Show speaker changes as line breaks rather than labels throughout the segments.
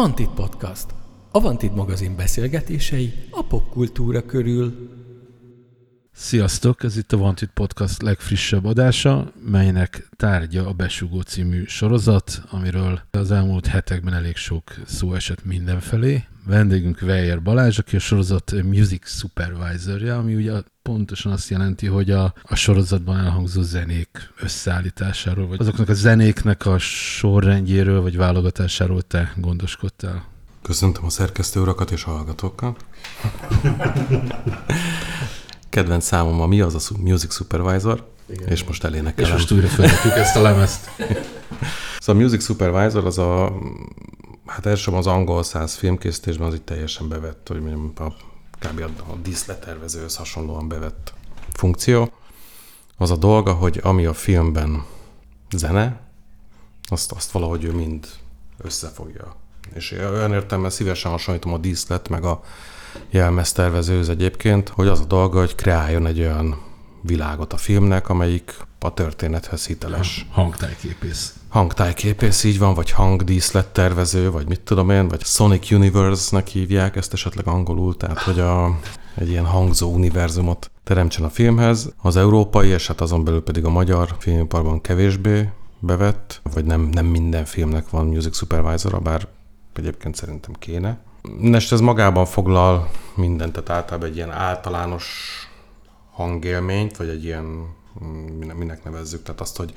Vantid Podcast. A Vantid magazin beszélgetései a popkultúra körül.
Sziasztok, ez itt a Wanted Podcast legfrissebb adása, melynek tárgya a Besugó című sorozat, amiről az elmúlt hetekben elég sok szó esett mindenfelé. Vendégünk Weyer Balázs, aki a sorozat music supervisorja, ami ugye pontosan azt jelenti, hogy a, a sorozatban elhangzó zenék összeállításáról, vagy azoknak a zenéknek a sorrendjéről, vagy válogatásáról te gondoskodtál.
Köszöntöm a szerkesztő urakat és a hallgatókat. Kedvenc számom a mi az a Music Supervisor, Igen. és most elénekelem.
És most újra feltettük ezt a lemezt.
Szóval a Music Supervisor az a, hát elsősorban az angol száz filmkészítésben az itt teljesen bevett, hogy mondjam, a, kb. a, díszletervezőhöz hasonlóan bevett funkció. Az a dolga, hogy ami a filmben zene, azt, azt valahogy ő mind összefogja. És olyan értelemben szívesen hasonlítom a díszlet, meg a jelmeztervezőhöz egyébként, hogy az a dolga, hogy kreáljon egy olyan világot a filmnek, amelyik a történethez hiteles.
Hangtájképész.
Hangtájképész, így van, vagy hangdíszlettervező, vagy mit tudom én, vagy Sonic Universe-nek hívják ezt esetleg angolul, tehát hogy a, egy ilyen hangzó univerzumot teremtsen a filmhez. Az európai, és hát azon belül pedig a magyar filmiparban kevésbé bevett, vagy nem, nem minden filmnek van music supervisor, bár egyébként szerintem kéne. Nest ez magában foglal mindent, tehát általában egy ilyen általános hangélményt, vagy egy ilyen, minek nevezzük, tehát azt, hogy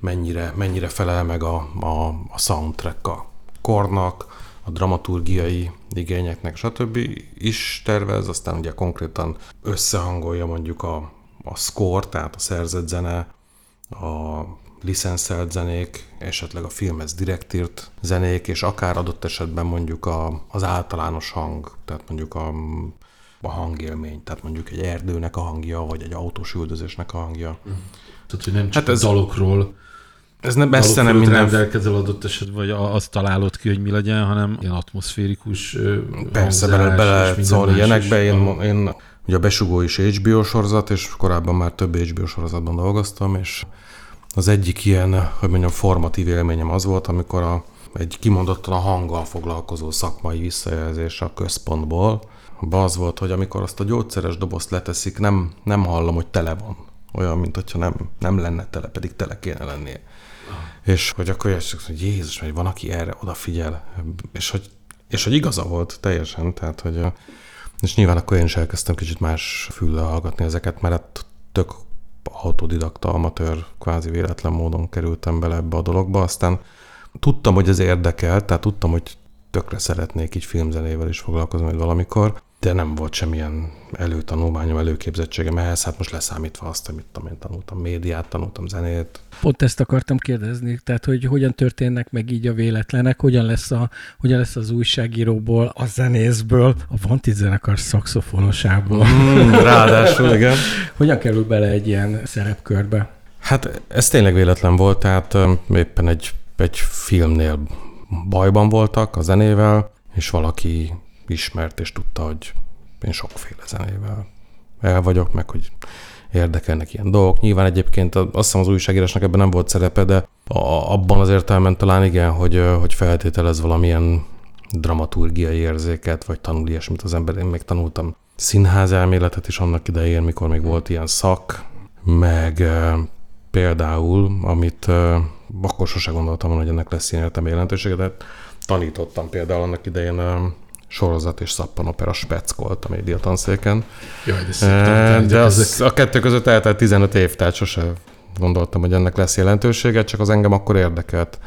mennyire, mennyire felel meg a, a, a soundtrack a kornak, a dramaturgiai igényeknek, stb. is tervez, aztán ugye konkrétan összehangolja mondjuk a, a score, tehát a szerzett zene, a licenszelt zenék, esetleg a filmhez direktírt zenék, és akár adott esetben mondjuk a, az általános hang, tehát mondjuk a, a hangélmény, tehát mondjuk egy erdőnek a hangja, vagy egy autós üldözésnek a hangja.
Mm. Tehát, hogy nem csak hát ez, dalokról
ez nem messze nem minden...
rendelkezel adott esetben, vagy azt találod ki, hogy mi legyen, hanem ilyen atmoszférikus
Persze, bele, bele szólni ilyenekbe. Én, én ugye a besugó is HBO sorozat, és korábban már több HBO sorozatban dolgoztam, és az egyik ilyen, hogy mondjam, formatív élményem az volt, amikor a, egy kimondottan a hanggal foglalkozó szakmai visszajelzés a központból, az volt, hogy amikor azt a gyógyszeres dobozt leteszik, nem, nem hallom, hogy tele van. Olyan, mint hogyha nem, nem lenne tele, pedig tele kéne lennie. Ah. És hogy akkor jössük, hogy Jézus, hogy van, aki erre odafigyel. És hogy, és hogy igaza volt teljesen, tehát hogy és nyilván akkor én is elkezdtem kicsit más füllel hallgatni ezeket, mert hát tök autodidakta, amatőr, kvázi véletlen módon kerültem bele ebbe a dologba, aztán tudtam, hogy ez érdekel, tehát tudtam, hogy tökre szeretnék így filmzenével is foglalkozni majd valamikor, de nem volt semmilyen előtanulmányom, előképzettségem ehhez, hát most leszámítva azt, hogy mit tudom én, tanultam médiát, tanultam zenét.
Pont ezt akartam kérdezni, tehát hogy hogyan történnek meg így a véletlenek, hogyan lesz, a, hogyan lesz az újságíróból, a zenészből, a Vanti zenekar szakszofonosából.
Mm, ráadásul, igen.
hogyan kerül bele egy ilyen szerepkörbe?
Hát ez tényleg véletlen volt, tehát éppen egy, egy filmnél bajban voltak a zenével, és valaki ismert, és tudta, hogy én sokféle zenével el vagyok, meg hogy érdekelnek ilyen dolgok. Nyilván egyébként azt hiszem az újságírásnak ebben nem volt szerepe, de a, abban az értelemben talán igen, hogy, hogy feltételez valamilyen dramaturgiai érzéket, vagy tanul ilyesmit az ember. Én még tanultam színház elméletet is annak idején, mikor még volt ilyen szak, meg például, amit akkor sose gondoltam volna, hogy ennek lesz ilyen értelme jelentősége, de tanítottam például annak idején e, sorozat és szappanopera speckolt a médiatanszéken.
Jaj, de szép e,
De az, a kettő között eltelt 15 év, tehát sose gondoltam, hogy ennek lesz jelentősége, csak az engem akkor érdekelt.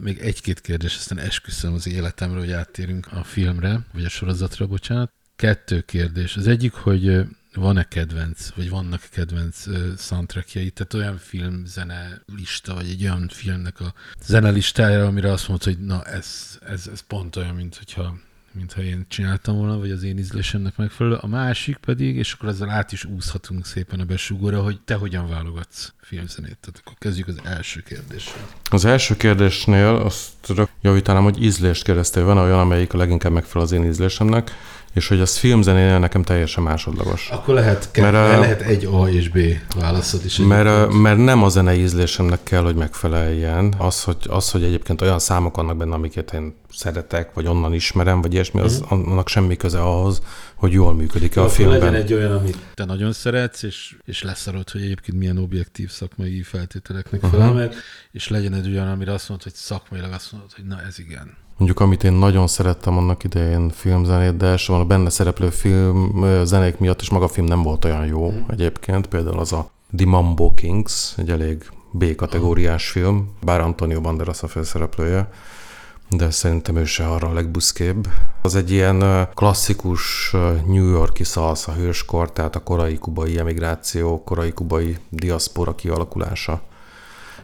Még egy-két kérdés, aztán esküszöm az életemről, hogy áttérünk a filmre, vagy a sorozatra, bocsánat. Kettő kérdés. Az egyik, hogy van-e kedvenc, vagy vannak kedvenc soundtrackjai, tehát olyan film, zene lista, vagy egy olyan filmnek a zene listája, amire azt mondod, hogy na ez, ez, ez pont olyan, mint hogyha mintha én csináltam volna, vagy az én ízlésemnek megfelelő. A másik pedig, és akkor ezzel át is úszhatunk szépen a besugóra, hogy te hogyan válogatsz filmzenét. Tehát akkor kezdjük az első kérdéssel.
Az első kérdésnél azt javítanám, hogy ízlést kérdeztél, van olyan, amelyik a leginkább megfelel az én ízlésemnek, és hogy az filmzenénél nekem teljesen másodlagos.
Akkor lehet, ke-
Mert,
lehet egy A és B válaszod is.
Mert, mert nem a zenei ízlésemnek kell, hogy megfeleljen. Az hogy, az, hogy egyébként olyan számok vannak benne, amiket én szeretek, vagy onnan ismerem, vagy ilyesmi, az, annak semmi köze ahhoz, hogy jól működik-e a
Akkor
filmben.
legyen egy olyan, amit te nagyon szeretsz, és, és leszarod, hogy egyébként milyen objektív szakmai feltételeknek uh-huh. felel meg, és legyen egy olyan, amire azt mondod, hogy szakmailag azt mondod, hogy na ez igen.
Mondjuk, amit én nagyon szerettem annak idején filmzenét, de elsősorban a benne szereplő film zenék miatt, és maga a film nem volt olyan jó mm. egyébként. Például az a The Mambo Kings, egy elég B-kategóriás film, bár Antonio Banderas a főszereplője, de szerintem ő se arra a legbuszkébb. Az egy ilyen klasszikus New Yorki szalsza hőskor, tehát a korai kubai emigráció, korai kubai diaszpora kialakulása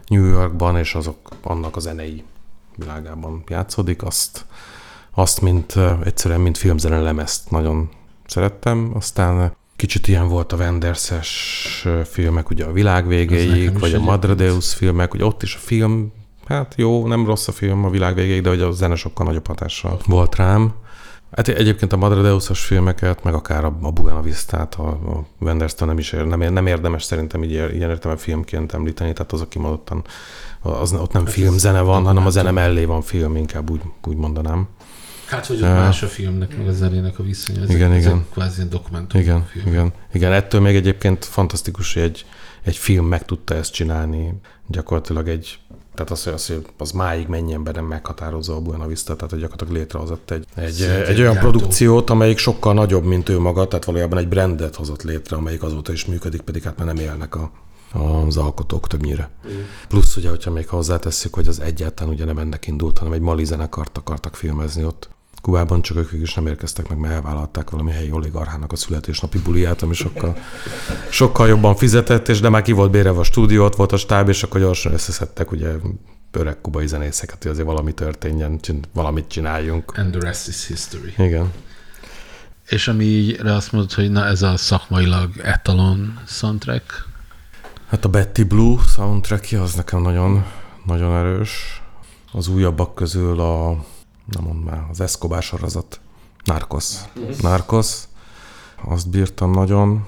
New Yorkban, és azok annak a zenei világában játszódik, azt, azt mint egyszerűen, mint filmzene lemezt nagyon szerettem. Aztán kicsit ilyen volt a Wenderses filmek, ugye a világ végéig, vagy a
egyébként.
Madre Deus filmek, ugye ott is a film, hát jó, nem rossz a film a világ végéig, de hogy a zene sokkal nagyobb hatással volt rám. Hát egyébként a Madre Deus-os filmeket, meg akár a, a Buena Vista-t, a, a Wenders-től nem is ér, nem, nem érdemes szerintem így ilyen értelme filmként említeni, tehát azok kimondottan, az, ott nem filmzene van, hanem a zene mellé van film, inkább úgy, úgy mondanám.
Hát, hogy ott
Ja.
más a filmnek, meg a zenének a viszonya. Ezek,
Igen,
ezek
igen.
kvázi dokumentum
Igen,
film.
igen, igen. Ettől még egyébként fantasztikus, hogy egy, egy film meg tudta ezt csinálni. Gyakorlatilag egy, tehát az, hogy az, hogy az máig menjen be, nem meghatározza a Buena Vista, tehát hogy gyakorlatilag létrehozott egy, egy, egy olyan produkciót, amelyik sokkal nagyobb, mint ő maga, tehát valójában egy brandet hozott létre, amelyik azóta is működik, pedig hát már nem élnek a, az alkotók többnyire. Plusz ugye, hogyha még hozzátesszük, hogy az egyáltalán ugye nem ennek indult, hanem egy mali zenekart akartak filmezni ott. Kubában csak ők is nem érkeztek meg, mert elvállalták valami helyi oligarchának a születésnapi buliát, ami sokkal, sokkal jobban fizetett, és de már ki volt bérelve a stúdió, ott volt a stáb, és akkor gyorsan összeszedtek ugye öreg kubai zenészeket, hogy azért valami történjen, valamit csináljunk.
And the rest is history.
Igen.
És ami így azt mondod, hogy na ez a szakmailag etalon soundtrack,
Hát a Betty Blue soundtrackja az nekem nagyon, nagyon erős. Az újabbak közül a, nem mondd már, az Escobar sorozat. Narcos. Narcos. Azt bírtam nagyon.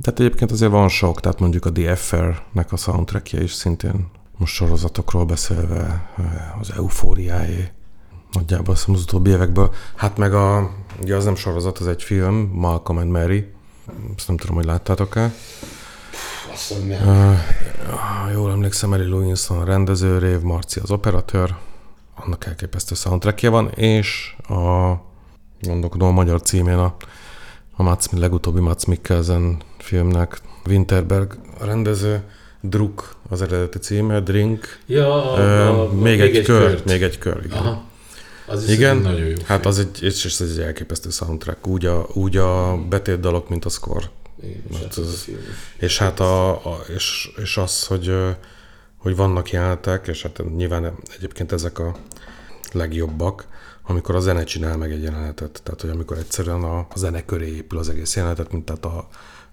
Tehát egyébként azért van sok, tehát mondjuk a The Affair-nek a soundtrackje is szintén most sorozatokról beszélve az eufóriáé. Nagyjából azt az utóbbi évekből. Hát meg a, ugye az nem sorozat, az egy film, Malcolm and Mary. Ezt nem tudom, hogy láttátok-e.
azt
Uh, jól emlékszem, Eli Lewinson a rendező, Rév Marci az operatőr, annak elképesztő soundtrackje van, és a, gondolkodom a magyar címén a, a Mats, legutóbbi Mats Mikkelsen filmnek, Winterberg a rendező, Druk az eredeti címe, Drink,
Ja, a,
uh,
a, a,
még, egy, kör,
kört.
még egy kör, igen.
Aha. Az is
Igen,
egy nagyon jó
hát
film.
az egy, és és ez egy elképesztő soundtrack, úgy a, úgy a betétdalok, mint a score.
Igen, és
hát
az.
És hát a, a és, és az, hogy, ö, hogy vannak jelenetek, és hát nyilván egyébként ezek a legjobbak, amikor a zene csinál meg egy jelenetet. Tehát, hogy amikor egyszerűen a, a zene köré épül az egész jelenetet, mint tehát a,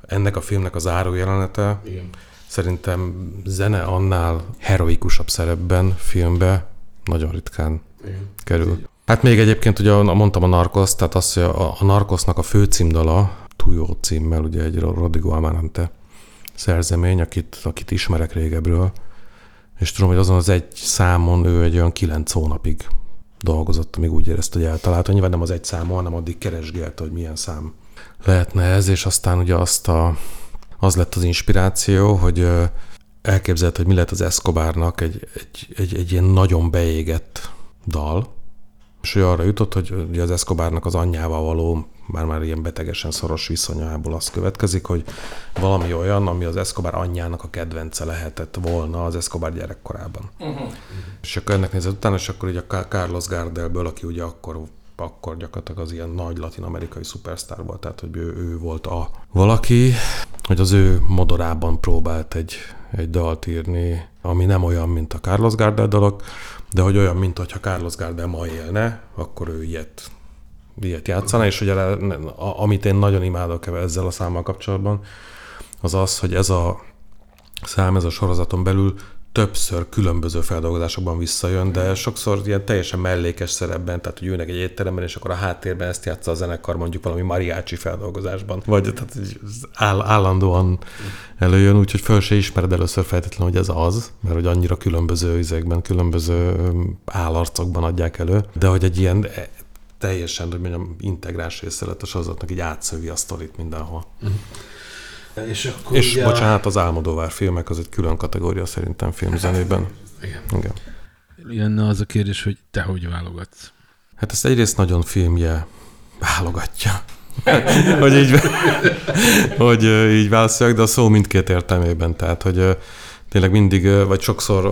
ennek a filmnek az záró jelenete,
Igen.
szerintem zene annál heroikusabb szerepben, filmbe nagyon ritkán
Igen.
kerül. Hát még egyébként ugye mondtam a Narcos, tehát az, hogy a, a Narcosnak a főcímdala, Tuyo címmel, ugye egy Rodrigo Amarante szerzemény, akit, akit ismerek régebről, és tudom, hogy azon az egy számon ő egy olyan kilenc hónapig dolgozott, amíg úgy érezte, hogy eltalálta. Nyilván nem az egy számon, hanem addig keresgélte, hogy milyen szám lehetne ez, és aztán ugye azt a, az lett az inspiráció, hogy elképzelt, hogy mi lett az Escobarnak egy, egy, egy, egy ilyen nagyon beégett dal, és ő arra jutott, hogy az Escobarnak az anyjával való, már-már ilyen betegesen szoros viszonyából az következik, hogy valami olyan, ami az Escobar anyjának a kedvence lehetett volna az Escobar gyerekkorában. Uh-huh. És akkor ennek nézett utána, és akkor így a Car- Carlos Gardelből, aki ugye akkor akkor gyakorlatilag az ilyen nagy latin-amerikai szupersztár volt, tehát hogy ő, ő volt a valaki, hogy az ő modorában próbált egy, egy dalt írni, ami nem olyan, mint a Carlos Gardel dalok, de hogy olyan, mint hogyha Carlos Gardel ma élne, akkor ő ilyet, ilyet játszana, és ugye amit én nagyon imádok ezzel a számmal kapcsolatban, az az, hogy ez a szám, ez a sorozaton belül többször különböző feldolgozásokban visszajön, de sokszor ilyen teljesen mellékes szerepben, tehát hogy ülnek egy étteremben, és akkor a háttérben ezt játsza a zenekar mondjuk valami mariácsi feldolgozásban, vagy tehát áll, állandóan előjön, úgyhogy föl se ismered először feltétlenül, hogy ez az, mert hogy annyira különböző üzekben, különböző állarcokban adják elő, de hogy egy ilyen teljesen, hogy mondjam, integráns része lett a sorozatnak, így átszövi a sztorit mindenhol. Uh-huh. És, akkor és ugye... bocsánat, az Álmodóvár filmek az egy külön kategória szerintem filmzenében.
Igen. Igen. Jönne az a kérdés, hogy te hogy válogatsz?
Hát ezt egyrészt nagyon filmje válogatja. hogy így, hogy így válaszoljak, de a szó mindkét értelmében. Tehát, hogy tényleg mindig, vagy sokszor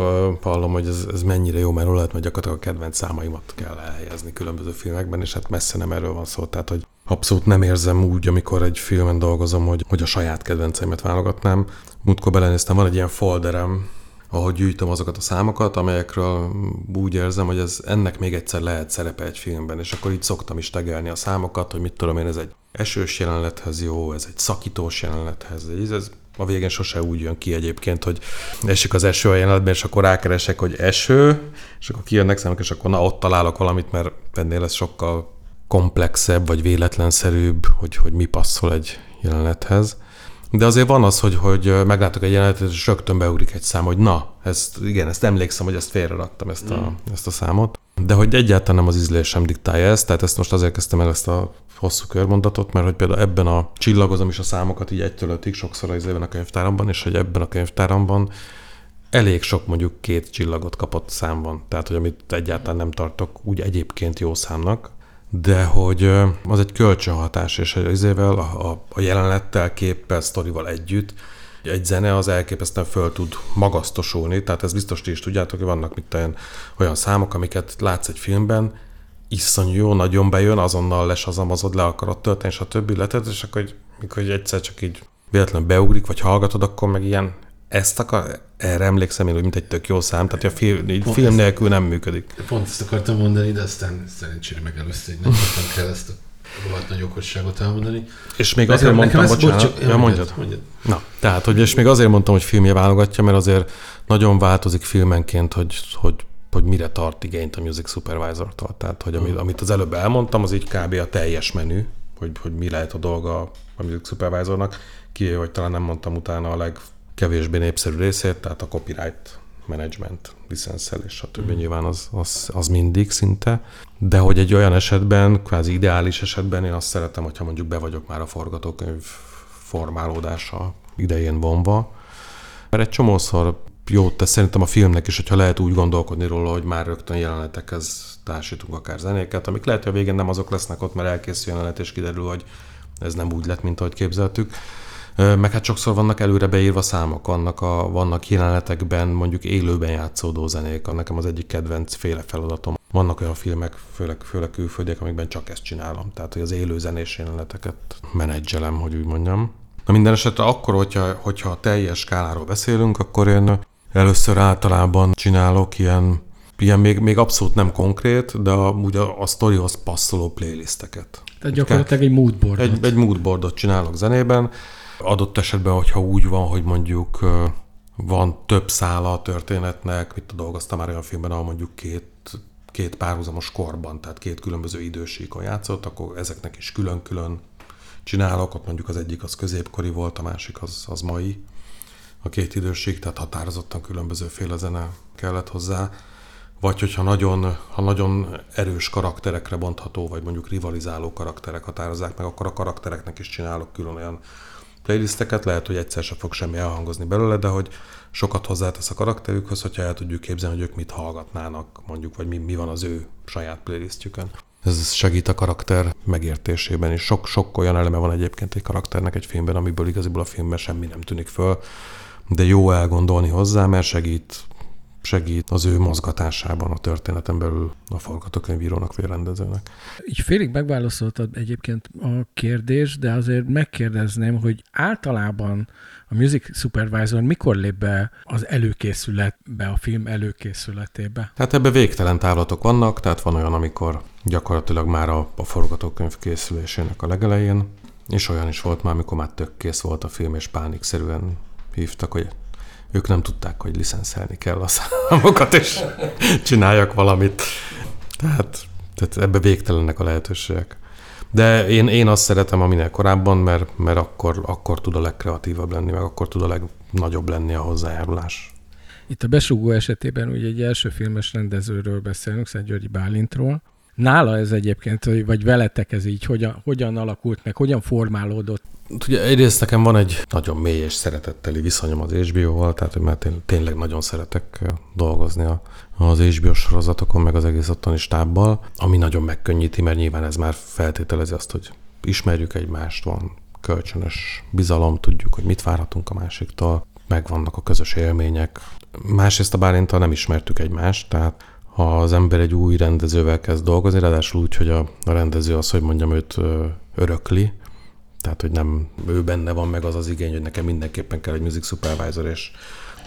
hallom, hogy ez, ez mennyire jó, mert lehet, hogy gyakorlatilag a kedvenc számaimat kell elhelyezni különböző filmekben, és hát messze nem erről van szó. Tehát, hogy abszolút nem érzem úgy, amikor egy filmen dolgozom, hogy, hogy a saját kedvenceimet válogatnám. Múltkor belenéztem, van egy ilyen folderem, ahogy gyűjtöm azokat a számokat, amelyekről úgy érzem, hogy ez ennek még egyszer lehet szerepe egy filmben, és akkor így szoktam is tegelni a számokat, hogy mit tudom én, ez egy esős jelenethez jó, ez egy szakítós jelenethez, ez, ez a végén sose úgy jön ki egyébként, hogy esik az eső a jelenetben, és akkor rákeresek, hogy eső, és akkor kijönnek számok, és akkor na ott találok valamit, mert ennél ez sokkal komplexebb, vagy véletlenszerűbb, hogy, hogy mi passzol egy jelenethez. De azért van az, hogy, hogy meglátok egy jelenetet, és rögtön beugrik egy szám, hogy na, ezt, igen, ezt emlékszem, hogy ezt félre raktam, ezt a, mm. ezt a számot. De hogy egyáltalán nem az ízlésem diktálja ezt, tehát ezt most azért kezdtem el ezt a hosszú körmondatot, mert hogy például ebben a csillagozom is a számokat így egytől ötig sokszor az évben a könyvtáramban, és hogy ebben a könyvtáramban elég sok mondjuk két csillagot kapott szám van. Tehát, hogy amit egyáltalán nem tartok úgy egyébként jó számnak, de hogy az egy kölcsönhatás, és az évvel a, a, a képpel, sztorival együtt egy zene az elképesztően föl tud magasztosulni, tehát ez biztos ti is tudjátok, hogy vannak mit olyan, olyan számok, amiket látsz egy filmben, iszonyú jó, nagyon bejön, azonnal lesazamazod, le akarod tölteni, és a többi letet, és akkor hogy, mikor hogy egyszer csak így véletlenül beugrik, vagy hallgatod, akkor meg ilyen ezt akar, erre emlékszem én, hogy mint egy tök jó szám, tehát a film, így film ezt, nélkül nem működik.
Pont ezt akartam mondani, de aztán szerencsére megelőzte, hogy nem tudtam kell ezt a rohadt nagy okosságot elmondani.
És még azért mondtam, bocsánat, bocs, ja, mondjad. mondjad. Na, tehát, hogy, és még azért mondtam, hogy filmje válogatja, mert azért nagyon változik filmenként, hogy, hogy hogy mire tart igényt a Music Supervisor-tól. Tehát, hogy amit, amit az előbb elmondtam, az így kb. a teljes menü, hogy, hogy mi lehet a dolga a Music Supervisornak. Kivéve, hogy talán nem mondtam utána a legkevésbé népszerű részét, tehát a copyright management, licenszelés, stb. Mm. Nyilván az, az, az mindig szinte. De hogy egy olyan esetben, kvázi ideális esetben én azt szeretem, hogyha mondjuk be vagyok már a forgatókönyv formálódása idején vonva, mert egy csomószor jót tesz szerintem a filmnek is, hogyha lehet úgy gondolkodni róla, hogy már rögtön jelenetekhez társítunk akár zenéket, amik lehet, hogy a végén nem azok lesznek ott, mert elkészül jelenet, és kiderül, hogy ez nem úgy lett, mint ahogy képzeltük. Meg hát sokszor vannak előre beírva számok, vannak, a, vannak jelenetekben mondjuk élőben játszódó zenék, nekem az egyik kedvenc féle feladatom. Vannak olyan filmek, főleg, főleg külföldiek, amikben csak ezt csinálom. Tehát, hogy az élő zenés jeleneteket menedzselem, hogy úgy mondjam. Na minden esetre akkor, hogyha, hogyha a teljes skáláról beszélünk, akkor én Először általában csinálok ilyen, ilyen még, még abszolút nem konkrét, de úgy a, a sztorihoz passzoló playlisteket.
Tehát gyakorlatilag egy moodboardot.
Egy, egy moodboardot csinálok zenében. Adott esetben, hogyha úgy van, hogy mondjuk van több szála a történetnek, mit dolgoztam már olyan filmben, ahol mondjuk két, két párhuzamos korban, tehát két különböző idősíkon játszott, akkor ezeknek is külön-külön csinálok, ott mondjuk az egyik az középkori volt, a másik az, az mai a két időség, tehát határozottan különböző féle zene kellett hozzá. Vagy hogyha nagyon, ha nagyon erős karakterekre bontható, vagy mondjuk rivalizáló karakterek határozzák meg, akkor a karaktereknek is csinálok külön olyan playlisteket, lehet, hogy egyszer sem fog semmi elhangozni belőle, de hogy sokat hozzátesz a karakterükhöz, hogyha el tudjuk képzelni, hogy ők mit hallgatnának, mondjuk, vagy mi, mi van az ő saját playlistjükön. Ez segít a karakter megértésében is. Sok, sok olyan eleme van egyébként egy karakternek egy filmben, amiből igaziból a filmben semmi nem tűnik föl, de jó elgondolni hozzá, mert segít, segít az ő mozgatásában a történeten belül a forgatókönyvírónak vagy rendezőnek.
Így félig megválaszoltad egyébként a kérdést, de azért megkérdezném, hogy általában a music supervisor mikor lép be az előkészületbe, a film előkészületébe?
Hát ebbe végtelen távlatok vannak, tehát van olyan, amikor gyakorlatilag már a, a forgatókönyv készülésének a legelején, és olyan is volt már, amikor már tök kész volt a film, és pánikszerűen hívtak, hogy ők nem tudták, hogy licenszelni kell a számokat, és csináljak valamit. Tehát, tehát ebbe végtelenek a lehetőségek. De én, én azt szeretem a minél korábban, mert, mert akkor, akkor tud a legkreatívabb lenni, meg akkor tud a legnagyobb lenni a hozzájárulás.
Itt a besugó esetében ugye egy első filmes rendezőről beszélünk, Szent Györgyi Bálintról. Nála ez egyébként, vagy veletek ez így, hogyan, hogyan alakult meg, hogyan formálódott?
Ugye egyrészt nekem van egy nagyon mély és szeretetteli viszonyom az HBO-val, tehát hogy már tényleg nagyon szeretek dolgozni az HBO sorozatokon, meg az egész ottani stábbal, ami nagyon megkönnyíti, mert nyilván ez már feltételezi azt, hogy ismerjük egymást, van kölcsönös bizalom, tudjuk, hogy mit várhatunk a másiktól, megvannak a közös élmények. Másrészt a Bálintal nem ismertük egymást, tehát ha az ember egy új rendezővel kezd dolgozni, ráadásul úgy, hogy a, a rendező az, hogy mondjam, őt örökli, tehát, hogy nem ő benne van meg az az igény, hogy nekem mindenképpen kell egy music supervisor, és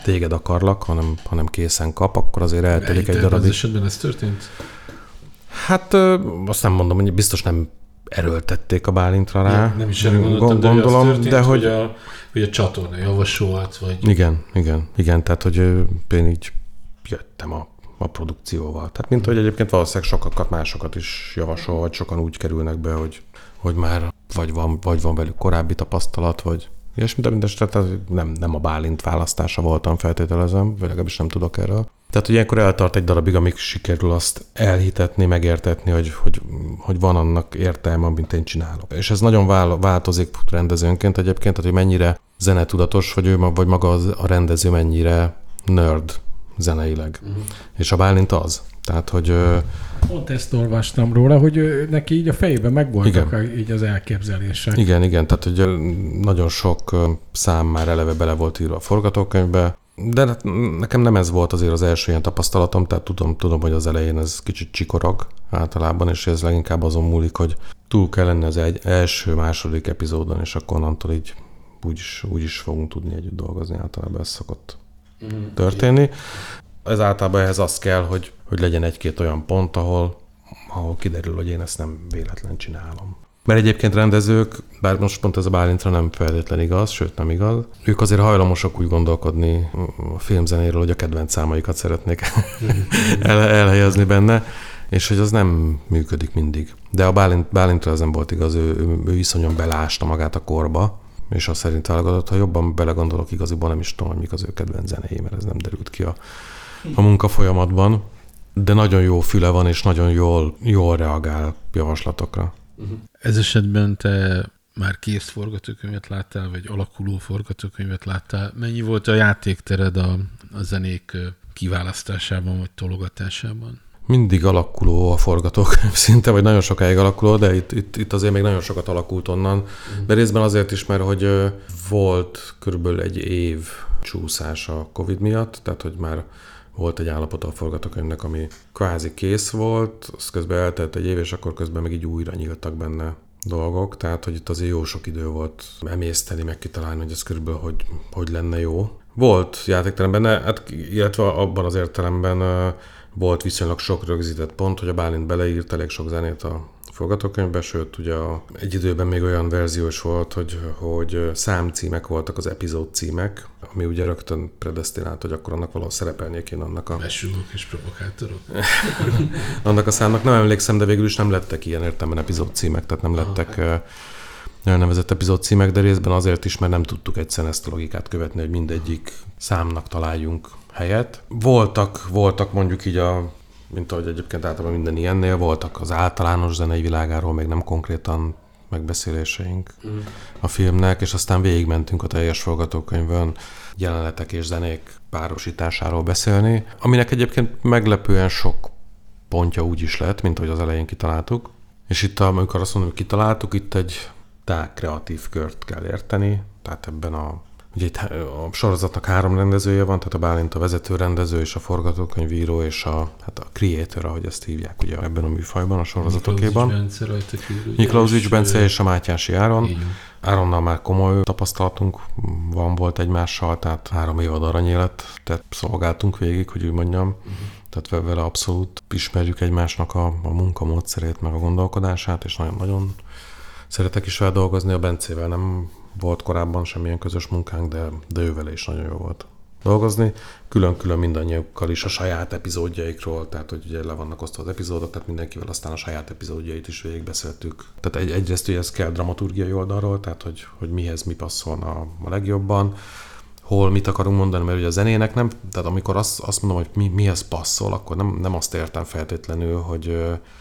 téged akarlak, hanem, hanem készen kap, akkor azért eltelik egy darabig.
esetben ez történt?
Hát azt nem mondom, hogy biztos nem erőltették a Bálintra rá. Ja,
nem is erről gondoltam, gondolom, de, történt, de hogy... hogy a, hogy a csatorna javasolt, vagy...
Igen, igen, igen, tehát hogy én így jöttem a, a produkcióval. Tehát mint hogy egyébként valószínűleg sokakat, másokat is javasol, vagy sokan úgy kerülnek be, hogy, hogy már vagy van, vagy van velük korábbi tapasztalat, vagy ilyesmi, de mindesetre tehát nem, nem a Bálint választása voltam feltételezem, vagy legalábbis nem tudok erről. Tehát, hogy ilyenkor eltart egy darabig, amíg sikerül azt elhitetni, megértetni, hogy, hogy, hogy van annak értelme, amit én csinálok. És ez nagyon változik rendezőnként egyébként, tehát, hogy mennyire zenetudatos, vagy ő, vagy maga az, a rendező mennyire nerd zeneileg. Uh-huh. És a Bálint az. Tehát, hogy...
Pont ezt olvastam róla, hogy neki így a fejében megvoltak a, így az elképzelések.
Igen, igen, tehát hogy nagyon sok szám már eleve bele volt írva a forgatókönyvbe, de hát nekem nem ez volt azért az első ilyen tapasztalatom, tehát tudom, tudom, hogy az elején ez kicsit csikorog általában, és ez leginkább azon múlik, hogy túl kell lenni az egy első, második epizódon, és akkor onnantól így úgyis, úgyis fogunk tudni együtt dolgozni, általában ez szokott. Történni. Ez általában ehhez az kell, hogy, hogy legyen egy-két olyan pont, ahol, ahol kiderül, hogy én ezt nem véletlen csinálom. Mert egyébként rendezők, bár most pont ez a Bálintra nem feltétlen igaz, sőt nem igaz, ők azért hajlamosak úgy gondolkodni a filmzenéről, hogy a kedvenc számaikat szeretnék el, elhelyezni benne, és hogy az nem működik mindig. De a Bálint, Bálintra ez nem volt igaz, ő, ő, ő iszonyan belásta magát a korba, és azt szerint válogatott, ha jobban belegondolok, igaziból nem is tudom, hogy mik az ő kedvenc zenéi, mert ez nem derült ki a, a munka folyamatban, de nagyon jó füle van, és nagyon jól, jól reagál javaslatokra.
Uh-huh. Ez esetben te már kész forgatókönyvet láttál, vagy alakuló forgatókönyvet láttál. Mennyi volt a játéktered a, a zenék kiválasztásában, vagy tologatásában?
Mindig alakuló a forgatókönyv szinte, vagy nagyon sokáig alakuló, de itt, itt, itt azért még nagyon sokat alakult onnan. De részben azért is, mert hogy volt körülbelül egy év csúszás a Covid miatt, tehát hogy már volt egy állapot a forgatókönyvnek, ami kvázi kész volt, az közben eltelt egy év, és akkor közben meg így újra nyíltak benne dolgok, tehát hogy itt azért jó sok idő volt emészteni, meg kitalálni, hogy ez körülbelül hogy, hogy lenne jó. Volt játékterem benne, hát, illetve abban az értelemben volt viszonylag sok rögzített pont, hogy a Bálint beleírt elég sok zenét a forgatókönyvbe, sőt ugye a, egy időben még olyan verziós volt, hogy, hogy számcímek voltak az epizód címek, ami ugye rögtön predestinált, hogy akkor annak valahol szerepelnie kéne annak a...
Besugók és provokátorok.
annak a számnak nem emlékszem, de végül is nem lettek ilyen értelemben epizód címek, tehát nem lettek ah, elnevezett epizód címek, de részben azért is, mert nem tudtuk egyszerűen ezt a logikát követni, hogy mindegyik számnak találjunk helyet. Voltak, voltak mondjuk így a mint ahogy egyébként általában minden ilyennél voltak az általános zenei világáról, még nem konkrétan megbeszéléseink mm. a filmnek, és aztán végigmentünk a teljes forgatókönyvön jelenetek és zenék párosításáról beszélni, aminek egyébként meglepően sok pontja úgy is lett, mint ahogy az elején kitaláltuk. És itt, amikor azt mondom, hogy kitaláltuk, itt egy tág kreatív kört kell érteni, tehát ebben a Ugye itt a sorozatnak három rendezője van, tehát a Bálint a vezető rendező és a forgatókönyvíró és a, hát a creator, ahogy ezt hívják ugye ebben a műfajban, a sorozatokéban. Miklausics Bence és a Mátyási Áron. Áronnal már komoly tapasztalatunk van, volt egymással, tehát három évad aranyélet, tehát szolgáltunk végig, hogy úgy mondjam. Uh-huh. Tehát vele abszolút ismerjük egymásnak a, a munkamódszerét, meg a gondolkodását, és nagyon-nagyon szeretek is vele dolgozni. A Bencével nem volt korábban semmilyen közös munkánk, de, de ővel is nagyon jó volt. dolgozni, külön-külön mindannyiukkal is a saját epizódjaikról, tehát hogy ugye le vannak osztva az epizódok, tehát mindenkivel aztán a saját epizódjait is végigbeszéltük. Tehát egy, egyrészt ugye ez kell dramaturgiai oldalról, tehát hogy, hogy mihez mi passzolna a legjobban, hol mit akarunk mondani, mert ugye a zenének nem, tehát amikor azt, azt mondom, hogy mi, mihez passzol, akkor nem, nem azt értem feltétlenül, hogy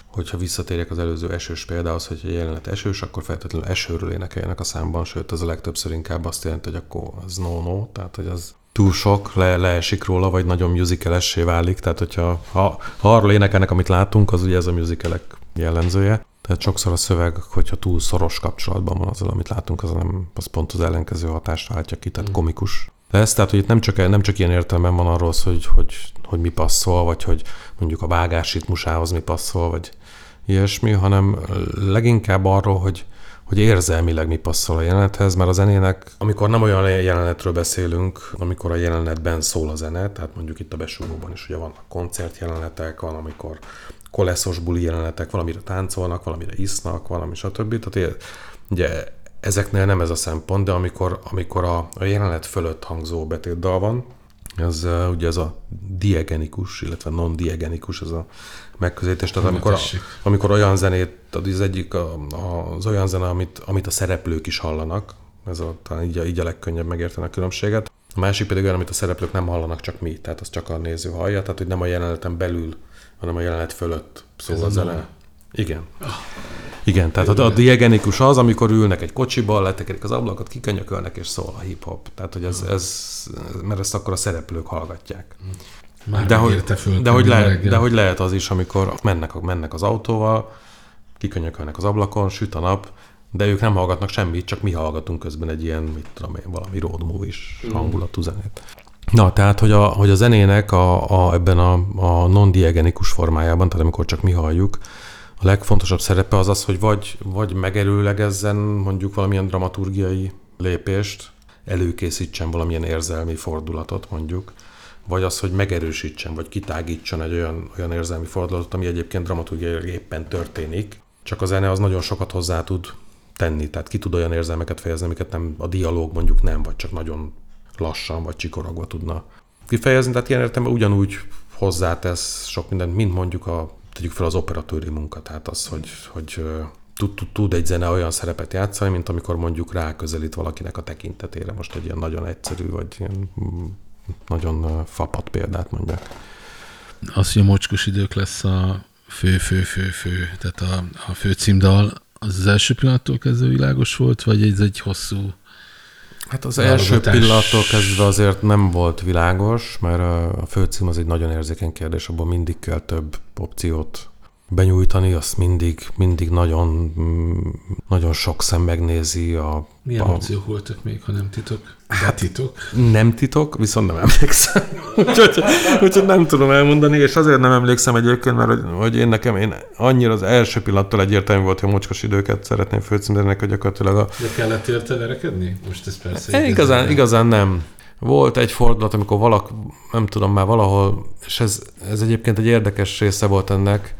hogyha visszatérjek az előző esős példához, hogy a jelenet esős, akkor feltétlenül esőről énekeljenek a számban, sőt, az a legtöbbször inkább azt jelenti, hogy akkor az no-no, tehát hogy az túl sok, le, leesik róla, vagy nagyon musicalessé válik, tehát hogyha ha, ha arról énekelnek, amit látunk, az ugye ez a musicalek jellemzője. Tehát sokszor a szöveg, hogyha túl szoros kapcsolatban van azzal, amit látunk, az, nem, az pont az ellenkező hatást váltja ki, tehát mm. komikus lesz. Tehát, hogy itt nem csak, nem csak ilyen értelemben van arról hogy, hogy, hogy mi passzol, vagy hogy mondjuk a vágás ritmusához mi passzol, vagy ilyesmi, hanem leginkább arról, hogy, hogy érzelmileg mi passzol a jelenethez, mert a zenének, amikor nem olyan jelenetről beszélünk, amikor a jelenetben szól a zene, tehát mondjuk itt a besúgóban is ugye vannak koncertjelenetek, van, amikor koleszos buli jelenetek, valamire táncolnak, valamire isznak, valami stb. Tehát ugye ezeknél nem ez a szempont, de amikor, amikor a, a jelenet fölött hangzó betétdal van, ez uh, ugye ez a diegenikus, illetve non-diegenikus ez a megközelítés. Tehát amikor, amikor olyan zenét, az egyik a, az olyan zene, amit, amit a szereplők is hallanak, ez a, talán így, a, így a legkönnyebb megérteni a különbséget. A másik pedig olyan, amit a szereplők nem hallanak, csak mi, tehát az csak a néző hallja, tehát hogy nem a jeleneten belül, hanem a jelenet fölött szól a zene. Igen. Igen, tehát a, a diegenikus az, amikor ülnek egy kocsiba, letekerik az ablakot, kikönyökölnek, és szól a hip-hop. Tehát, hogy ez, ez, mert ezt akkor a szereplők hallgatják.
Már de, hogy,
föl, de, hogy lehet, de hogy lehet az is, amikor mennek, mennek az autóval, kikönyökölnek az ablakon, süt a nap, de ők nem hallgatnak semmit, csak mi hallgatunk közben egy ilyen, mit tudom én, valami road movie-s mm. hangulatú zenét. Na, tehát, hogy a, hogy a zenének a, a, ebben a, a non-diegenikus formájában, tehát amikor csak mi halljuk, a legfontosabb szerepe az az, hogy vagy, vagy megerőlegezzen mondjuk valamilyen dramaturgiai lépést, előkészítsen valamilyen érzelmi fordulatot mondjuk, vagy az, hogy megerősítsen, vagy kitágítson egy olyan, olyan érzelmi fordulatot, ami egyébként dramaturgiai éppen történik, csak a zene az nagyon sokat hozzá tud tenni, tehát ki tud olyan érzelmeket fejezni, amiket nem a dialóg mondjuk nem, vagy csak nagyon lassan, vagy csikorogva tudna kifejezni, tehát ilyen értelemben ugyanúgy hozzátesz sok mindent, mint mondjuk a tegyük fel az operatőri munka, tehát az, hogy, hogy tud, tud, egy zene olyan szerepet játszani, mint amikor mondjuk ráközelít valakinek a tekintetére. Most egy ilyen nagyon egyszerű, vagy ilyen mm, nagyon fapat példát mondjak.
Az, hogy a mocskos idők lesz a fő, fő, fő, fő, tehát a, a fő címdal, az az első pillanattól kezdve világos volt, vagy ez egy hosszú
Hát az első pillanattól kezdve azért nem volt világos, mert a főcím az egy nagyon érzékeny kérdés, abban mindig kell több opciót benyújtani, azt mindig, mindig nagyon, nagyon sok szem megnézi. A,
Milyen a... opciók voltak még, ha nem titok? De
hát titok? Nem titok, viszont nem emlékszem. úgyhogy, úgyhogy nem tudom elmondani, és azért nem emlékszem egyébként, mert hogy, hogy én nekem én annyira az első pillanattól egyértelmű volt, hogy a mocskos időket szeretném főcímzeni, hogy gyakorlatilag a...
De kellett érte verekedni? Most ez persze...
Igazán, igazán, igazán nem. Volt egy fordulat, amikor valak, nem tudom már valahol, és ez, ez egyébként egy érdekes része volt ennek,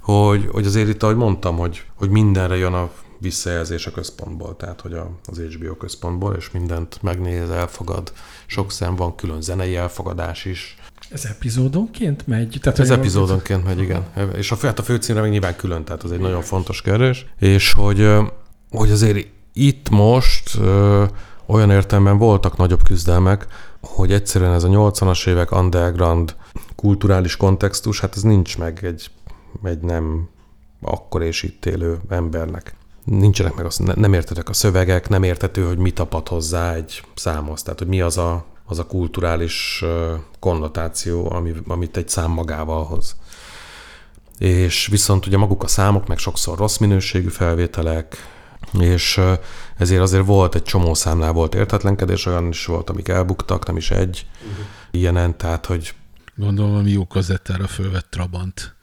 hogy, hogy azért itt, ahogy mondtam, hogy, hogy mindenre jön a visszajelzés a központból, tehát hogy a, az HBO központból, és mindent megnéz, elfogad. Sok szem van, külön zenei elfogadás is.
Ez epizódonként megy?
Tehát Ez epizódonként megy, igen. És a, hát a főcímre még nyilván külön, tehát ez egy nagyon fontos kérdés. És hogy, hogy azért itt most olyan értelemben voltak nagyobb küzdelmek, hogy egyszerűen ez a 80-as évek underground kulturális kontextus, hát ez nincs meg egy egy nem akkor és itt élő embernek. Nincsenek meg, az, nem értetek a szövegek, nem értető, hogy mit tapad hozzá egy számhoz, tehát hogy mi az a, az a kulturális konnotáció, ami, amit egy szám magával hoz. És viszont ugye maguk a számok, meg sokszor rossz minőségű felvételek, és ezért azért volt egy csomó számnál volt értetlenkedés, olyan is volt, amik elbuktak, nem is egy uh-huh. ilyenen, tehát hogy...
Gondolom, valami jó kazettára fölvett Trabant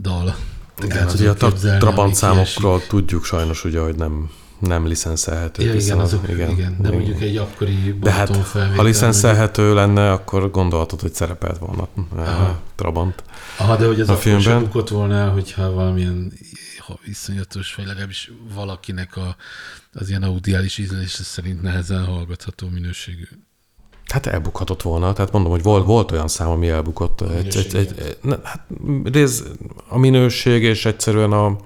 dal.
Igen, hát ugye a Trabant számokról tudjuk sajnos, ugye, hogy nem, nem licenszelhető.
Ja, igen, azok, igen, igen, de mondjuk egy akkori
De hát, ha licenszelhető lenne, akkor gondolhatod, hogy szerepelt volna Aha. Trabant
Aha, de hogy az a filmben. sem bukott volna el, hogyha valamilyen ha iszonyatos, vagy legalábbis valakinek a, az ilyen audiális ízlése szerint nehezen hallgatható minőségű
Hát elbukhatott volna, tehát mondom, hogy volt, volt olyan szám, ami elbukott. Egy, egy, egy, ne, hát rész a minőség és egyszerűen a,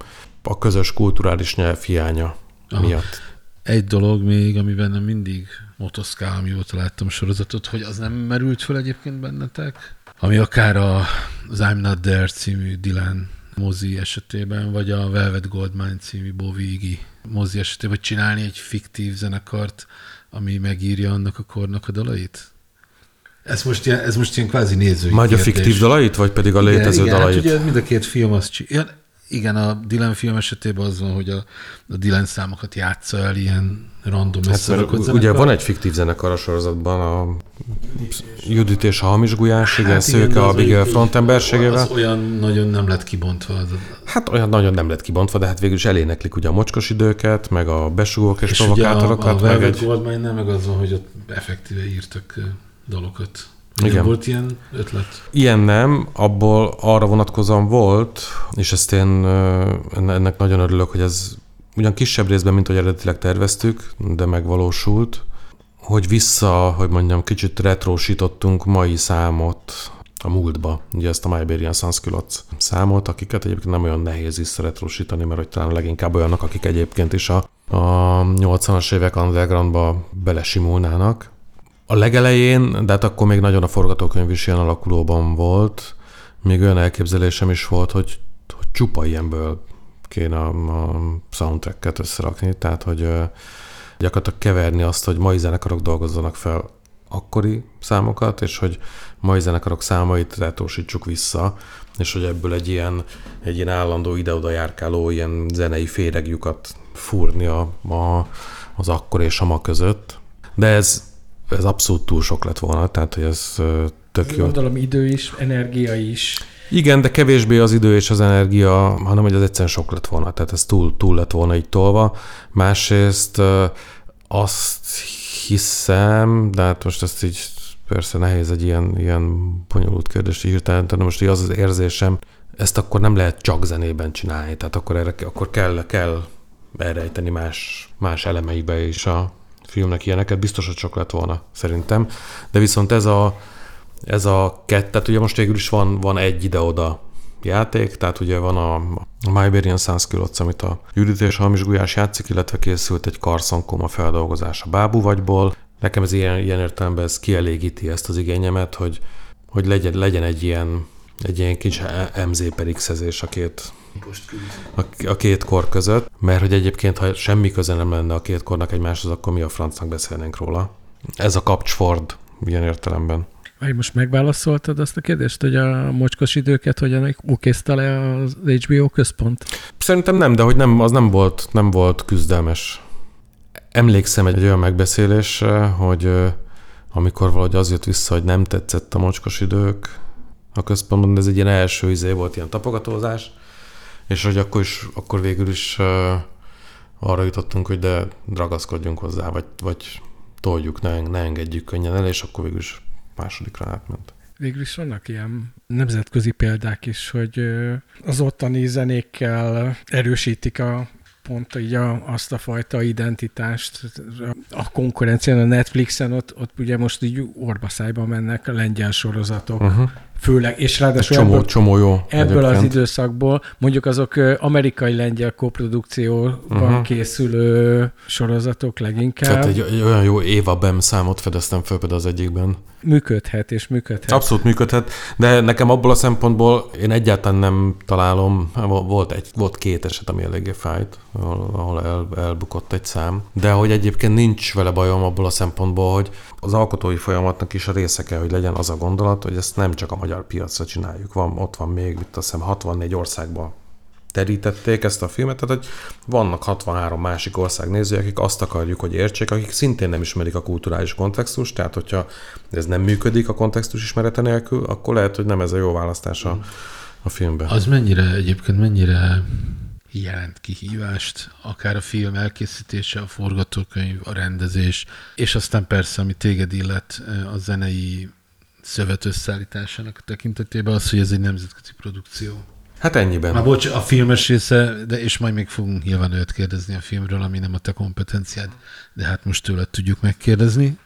a közös kulturális nyelv hiánya Aha. miatt.
Egy dolog még, ami bennem mindig motoszkál, amióta láttam a sorozatot, hogy az nem merült fel egyébként bennetek? Ami akár a, az I'm Not There című Dylan mozi esetében, vagy a Velvet Goldmine című Bovigi mozi esetében, vagy csinálni egy fiktív zenekart, ami megírja annak a kornak a dalait? Ez most ilyen, ez most ilyen kvázi nézői
Majd kérdés. a fiktív dalait, vagy pedig a létező
igen,
dalait?
Hát ugye mind a két film azt csinálja. Igen, a Dylan film esetében az van, hogy a, a Dylan számokat játsza el ilyen random hát,
zenekar. Ugye van egy fiktív zenekar a sorozatban, a Judit és a Hamis Gulyás, igen, hát Szőke Abigail frontemberségével. Az
olyan nagyon nem lett kibontva. Az...
Hát olyan nagyon nem lett kibontva, de hát végül is eléneklik ugye a mocskos időket, meg a besugók és, és provokátorokat.
a, a meg egy... Goldmine meg az van, hogy ott effektíve írtak dalokat. Igen. Igen. Volt ilyen ötlet?
Ilyen nem, abból arra vonatkozóan volt, és ezt én ennek nagyon örülök, hogy ez ugyan kisebb részben, mint hogy eredetileg terveztük, de megvalósult, hogy vissza, hogy mondjam, kicsit retrósítottunk mai számot a múltba, ugye ezt a Myberian Sansküloc számot, akiket egyébként nem olyan nehéz visszaretrósítani, mert hogy talán leginkább olyanok, akik egyébként is a, a 80-as évek undergroundba belesimulnának. A legelején, de hát akkor még nagyon a forgatókönyv is ilyen alakulóban volt, még olyan elképzelésem is volt, hogy, hogy csupa ilyenből kéne a, a soundtracket összerakni, tehát hogy gyakorlatilag keverni azt, hogy mai zenekarok dolgozzanak fel akkori számokat, és hogy mai zenekarok számait retósítsuk vissza, és hogy ebből egy ilyen, egy ilyen állandó ide-oda járkáló ilyen zenei féregjukat fúrni a, a, az akkor és a ma között. De ez, ez abszolút túl sok lett volna, tehát hogy ez tök jó.
Gondolom idő is, energia is.
Igen, de kevésbé az idő és az energia, hanem hogy az egyszerűen sok lett volna, tehát ez túl, túl lett volna így tolva. Másrészt azt hiszem, de hát most ezt így persze nehéz egy ilyen, ilyen bonyolult kérdést hirtelen, de most így az az érzésem, ezt akkor nem lehet csak zenében csinálni, tehát akkor, erre, akkor kell, kell elrejteni más, más elemeibe is a filmnek ilyeneket, biztos, hogy csak lett volna szerintem, de viszont ez a, ez a kettő, tehát ugye most végül is van, van egy ide-oda játék, tehát ugye van a, a Myberian Sansküloc, amit a Judit és Hamis Gulyás játszik, illetve készült egy Carson Koma feldolgozás a Bábú vagyból. Nekem ez ilyen, ilyen értelemben ez kielégíti ezt az igényemet, hogy, hogy legyen, legyen egy ilyen, egy ilyen kicsi MZ per x a két a, a két kor között, mert hogy egyébként, ha semmi köze nem lenne a két kornak egymáshoz, akkor mi a francnak beszélnénk róla. Ez a kapcsford ilyen értelemben.
Vagy most megválaszoltad azt a kérdést, hogy a mocskos időket hogyan okézta le az HBO központ?
Szerintem nem, de hogy nem, az nem volt, nem volt küzdelmes. Emlékszem egy olyan megbeszélésre, hogy amikor valahogy az jött vissza, hogy nem tetszett a mocskos idők a központban, ez egy ilyen első izé volt, ilyen tapogatózás, és hogy akkor, is, akkor végül is arra jutottunk, hogy de ragaszkodjunk hozzá, vagy, vagy toljuk, ne, ne engedjük könnyen el, és akkor végül is másodikra átment.
Végül is vannak ilyen nemzetközi példák is, hogy az ottani zenékkel erősítik a pont így a, azt a fajta identitást. A konkurencián, a Netflixen ott, ott ugye most így orbaszájban mennek a lengyel sorozatok. Uh-huh főleg, és ráadásul
csomó, ebből, csomó jó
ebből az időszakból, mondjuk azok amerikai-lengyel koprodukcióban uh-huh. készülő sorozatok leginkább.
Tehát egy, egy olyan jó Éva Bem számot fedeztem fel például az egyikben.
Működhet, és működhet.
Abszolút működhet, de nekem abból a szempontból én egyáltalán nem találom, volt, egy, volt két eset, ami eléggé fájt, ahol, ahol el, elbukott egy szám, de hogy egyébként nincs vele bajom abból a szempontból, hogy az alkotói folyamatnak is a része kell, hogy legyen az a gondolat, hogy ezt nem csak a magyar piacra csináljuk. Van, ott van még, mit azt hiszem, 64 országban terítették ezt a filmet, tehát hogy vannak 63 másik ország nézői, akik azt akarjuk, hogy értsék, akik szintén nem ismerik a kulturális kontextust, tehát hogyha ez nem működik a kontextus ismerete nélkül, akkor lehet, hogy nem ez a jó választás a, a filmben.
Az mennyire egyébként mennyire jelent kihívást, akár a film elkészítése, a forgatókönyv, a rendezés, és aztán persze, ami téged illet, a zenei szövet összeállításának tekintetében az, hogy ez egy nemzetközi produkció.
Hát ennyiben.
Már bocs, a filmes része, de és majd még fogunk nyilván őt kérdezni a filmről, ami nem a te kompetenciád, de hát most tőled tudjuk megkérdezni.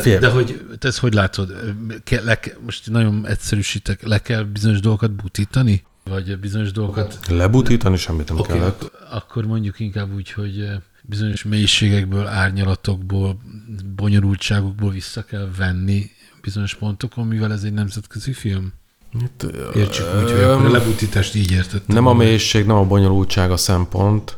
Fél.
De hogy te ezt hogy látod? Ke, le, most nagyon egyszerűsítek, le kell bizonyos dolgokat butítani? Vagy bizonyos dolgokat...
Lebutítani semmit nem
Oké,
kellett.
ak- akkor mondjuk inkább úgy, hogy eh, bizonyos mélységekből, árnyalatokból, bonyolultságokból vissza kell venni bizonyos pontokon, mivel ez egy nemzetközi film.
Itt,
Értsük úgy, hogy akkor a lebutítást így értettem.
Nem a mélység, nem a bonyolultság a szempont,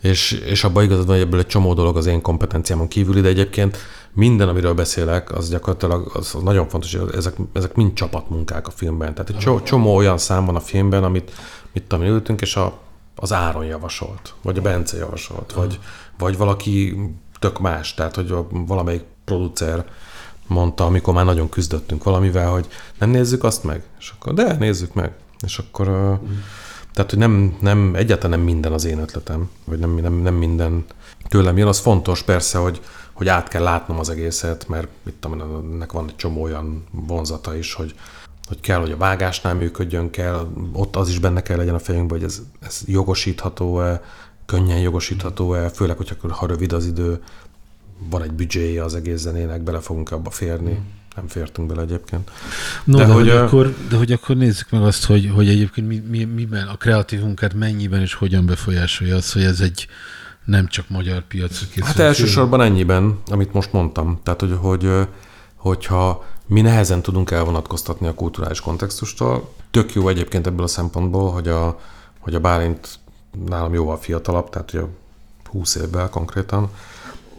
és, és abban igazad van, hogy ebből egy csomó dolog az én kompetenciámon kívüli, de egyébként minden, amiről beszélek, az gyakorlatilag az, az nagyon fontos, hogy ezek, ezek mind csapatmunkák a filmben. Tehát egy csomó, olyan szám van a filmben, amit mit tudom, ültünk, és a, az Áron javasolt, vagy a Bence javasolt, vagy, vagy valaki tök más, tehát hogy valamelyik producer mondta, amikor már nagyon küzdöttünk valamivel, hogy nem nézzük azt meg? És akkor, de nézzük meg. És akkor, tehát, hogy nem, nem, egyáltalán nem minden az én ötletem, vagy nem, nem, nem minden tőlem jön. Az fontos persze, hogy, hogy át kell látnom az egészet, mert mit tudom, ennek van egy csomó olyan vonzata is, hogy, hogy kell, hogy a vágásnál működjön kell, ott az is benne kell legyen a fejünkben, hogy ez, ez jogosítható-e, könnyen jogosítható-e, főleg, hogyha ha rövid az idő, van egy büdzséje az egész zenének, bele fogunk abba férni. Mm. Nem fértünk bele egyébként.
No, de,
De hogy,
hogy
ö-
akkor, de hogy akkor nézzük meg azt, hogy, hogy egyébként mi, mi, miben a kreatív munkát mennyiben és hogyan befolyásolja az, hogy ez egy nem csak magyar piacra készült
Hát
film.
elsősorban ennyiben, amit most mondtam. Tehát, hogy, hogy hogyha mi nehezen tudunk elvonatkoztatni a kulturális kontextustól, tök jó egyébként ebből a szempontból, hogy a, hogy a Bálint nálam jóval fiatalabb, tehát ugye 20 évvel konkrétan,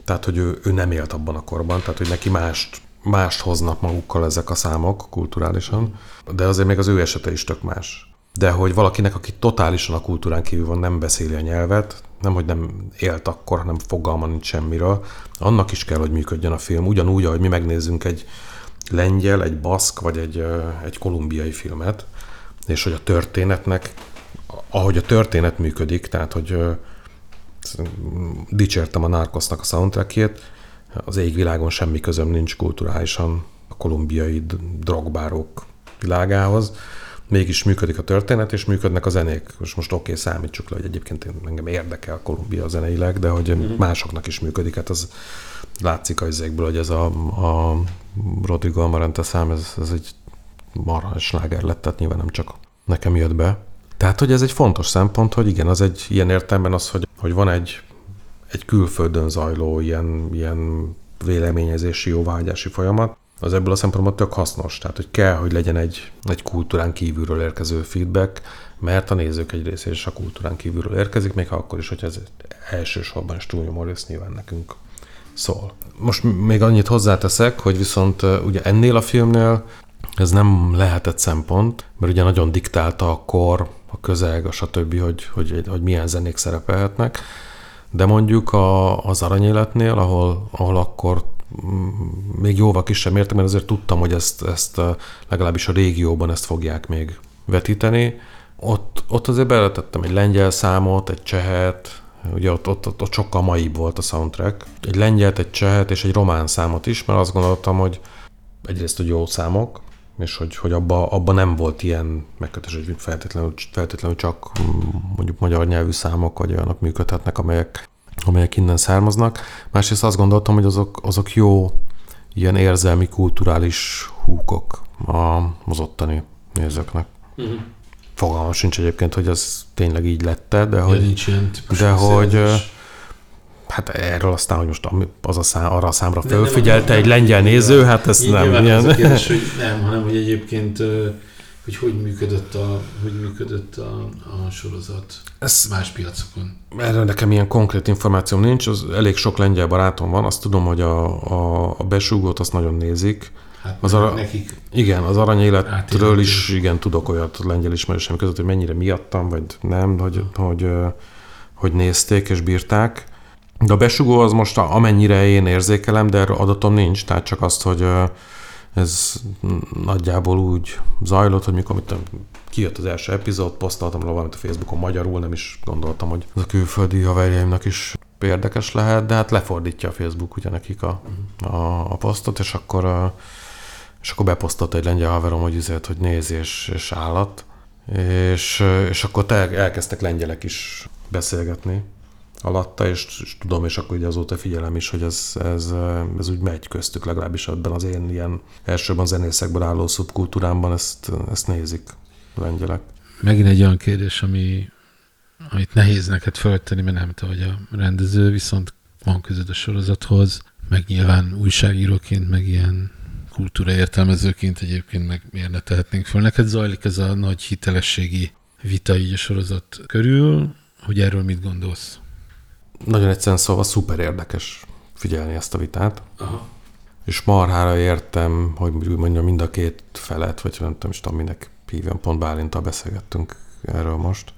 tehát, hogy ő, ő nem élt abban a korban, tehát, hogy neki mást, mást hoznak magukkal ezek a számok kulturálisan, de azért még az ő esete is tök más. De hogy valakinek, aki totálisan a kultúrán kívül van, nem beszéli a nyelvet, nem, hogy nem élt akkor, hanem fogalma nincs semmiről, annak is kell, hogy működjön a film. Ugyanúgy, ahogy mi megnézzünk egy lengyel, egy baszk, vagy egy, egy kolumbiai filmet, és hogy a történetnek, ahogy a történet működik, tehát, hogy dicsértem a Narcosnak a soundtrackjét, az égvilágon semmi közöm nincs kulturálisan a kolumbiai drogbárok világához, mégis működik a történet, és működnek a zenék. Most, most oké, okay, számítsuk le, hogy egyébként én- engem érdekel Kolumbia zeneileg, de hogy mm-hmm. másoknak is működik. Hát az látszik a izékből, hogy ez a, a Rodrigo Amarante szám, ez, ez egy marha sláger lett, tehát nyilván nem csak nekem jött be. Tehát, hogy ez egy fontos szempont, hogy igen, az egy ilyen értelemben az, hogy, hogy van egy, egy külföldön zajló ilyen, ilyen véleményezési, jóváhagyási folyamat, az ebből a szempontból tök hasznos. Tehát, hogy kell, hogy legyen egy, egy kultúrán kívülről érkező feedback, mert a nézők egy része is a kultúrán kívülről érkezik, még akkor is, hogy ez elsősorban Studio Morris nyilván nekünk szól. Most még annyit hozzáteszek, hogy viszont ugye ennél a filmnél ez nem lehetett szempont, mert ugye nagyon diktálta a kor, a közeg, a stb., hogy, hogy, hogy milyen zenék szerepelhetnek, de mondjuk a, az aranyéletnél, ahol, ahol akkor még jóval kisebb mértékben azért tudtam, hogy ezt, ezt uh, legalábbis a régióban ezt fogják még vetíteni. Ott, ott azért beletettem egy lengyel számot, egy csehet, ugye ott, ott, ott, ott sokkal maibb volt a soundtrack. Egy lengyelt, egy csehet és egy román számot is, mert azt gondoltam, hogy egyrészt, hogy jó számok, és hogy, hogy abba, abba nem volt ilyen megkötés, hogy feltétlenül, feltétlenül csak mm, mondjuk magyar nyelvű számok, vagy olyanok működhetnek, amelyek, amelyek innen származnak. Másrészt azt gondoltam, hogy azok, azok jó ilyen érzelmi, kulturális húkok a, az ottani nézőknek. Uh-huh. Fogalmam sincs egyébként, hogy ez tényleg így lett de
Ja,
hogy,
nincs ilyen
de hogy hát erről aztán, hogy most az a szám, arra a számra fölfigyelte egy lengyel néző, hát ez
Így
nem
nyilván
ilyen.
Az a kérdés, hogy nem, hanem hogy egyébként hogy hogy működött a, hogy működött a, a sorozat
Ez,
más piacokon.
erről nekem ilyen konkrét információm nincs, az elég sok lengyel barátom van, azt tudom, hogy a, a, a besúgót azt nagyon nézik.
Hát
Az
az
a-
nekik
Igen, az aranyéletről
Átélhető.
is igen tudok olyat lengyel ismerősem között, hogy mennyire miattam, vagy nem, hogy, hogy, hogy nézték és bírták. De a besugó az most amennyire én érzékelem, de erről adatom nincs, tehát csak azt, hogy ez nagyjából úgy zajlott, hogy mikor mit kijött az első epizód, posztoltam róla valamit a Facebookon magyarul, nem is gondoltam, hogy ez a külföldi haverjaimnak is érdekes lehet, de hát lefordítja a Facebook ugye nekik a, a, a posztot, és akkor és akkor beposztolta egy lengyel haverom, hogy üzlet, hogy néz és, és állat. És, és akkor te elkezdtek lengyelek is beszélgetni alatta, és, tudom, és akkor ugye azóta figyelem is, hogy ez, ez, ez úgy megy köztük, legalábbis ebben az én ilyen elsőben zenészekből álló szubkultúrámban ezt, ezt nézik lengyelek.
Megint egy olyan kérdés, ami, amit nehéz neked föltenni, mert nem te vagy a rendező, viszont van között a sorozathoz, meg nyilván újságíróként, meg ilyen kultúra értelmezőként egyébként meg miért ne tehetnénk föl. Neked zajlik ez a nagy hitelességi vita így a sorozat körül, hogy erről mit gondolsz?
Nagyon egyszerűen szóval szuper érdekes figyelni ezt a vitát. Aha. És marhára értem, hogy mondja mind a két felet, vagy nem, nem is tudom, minek hívjam, pont Bálintal beszélgettünk erről most.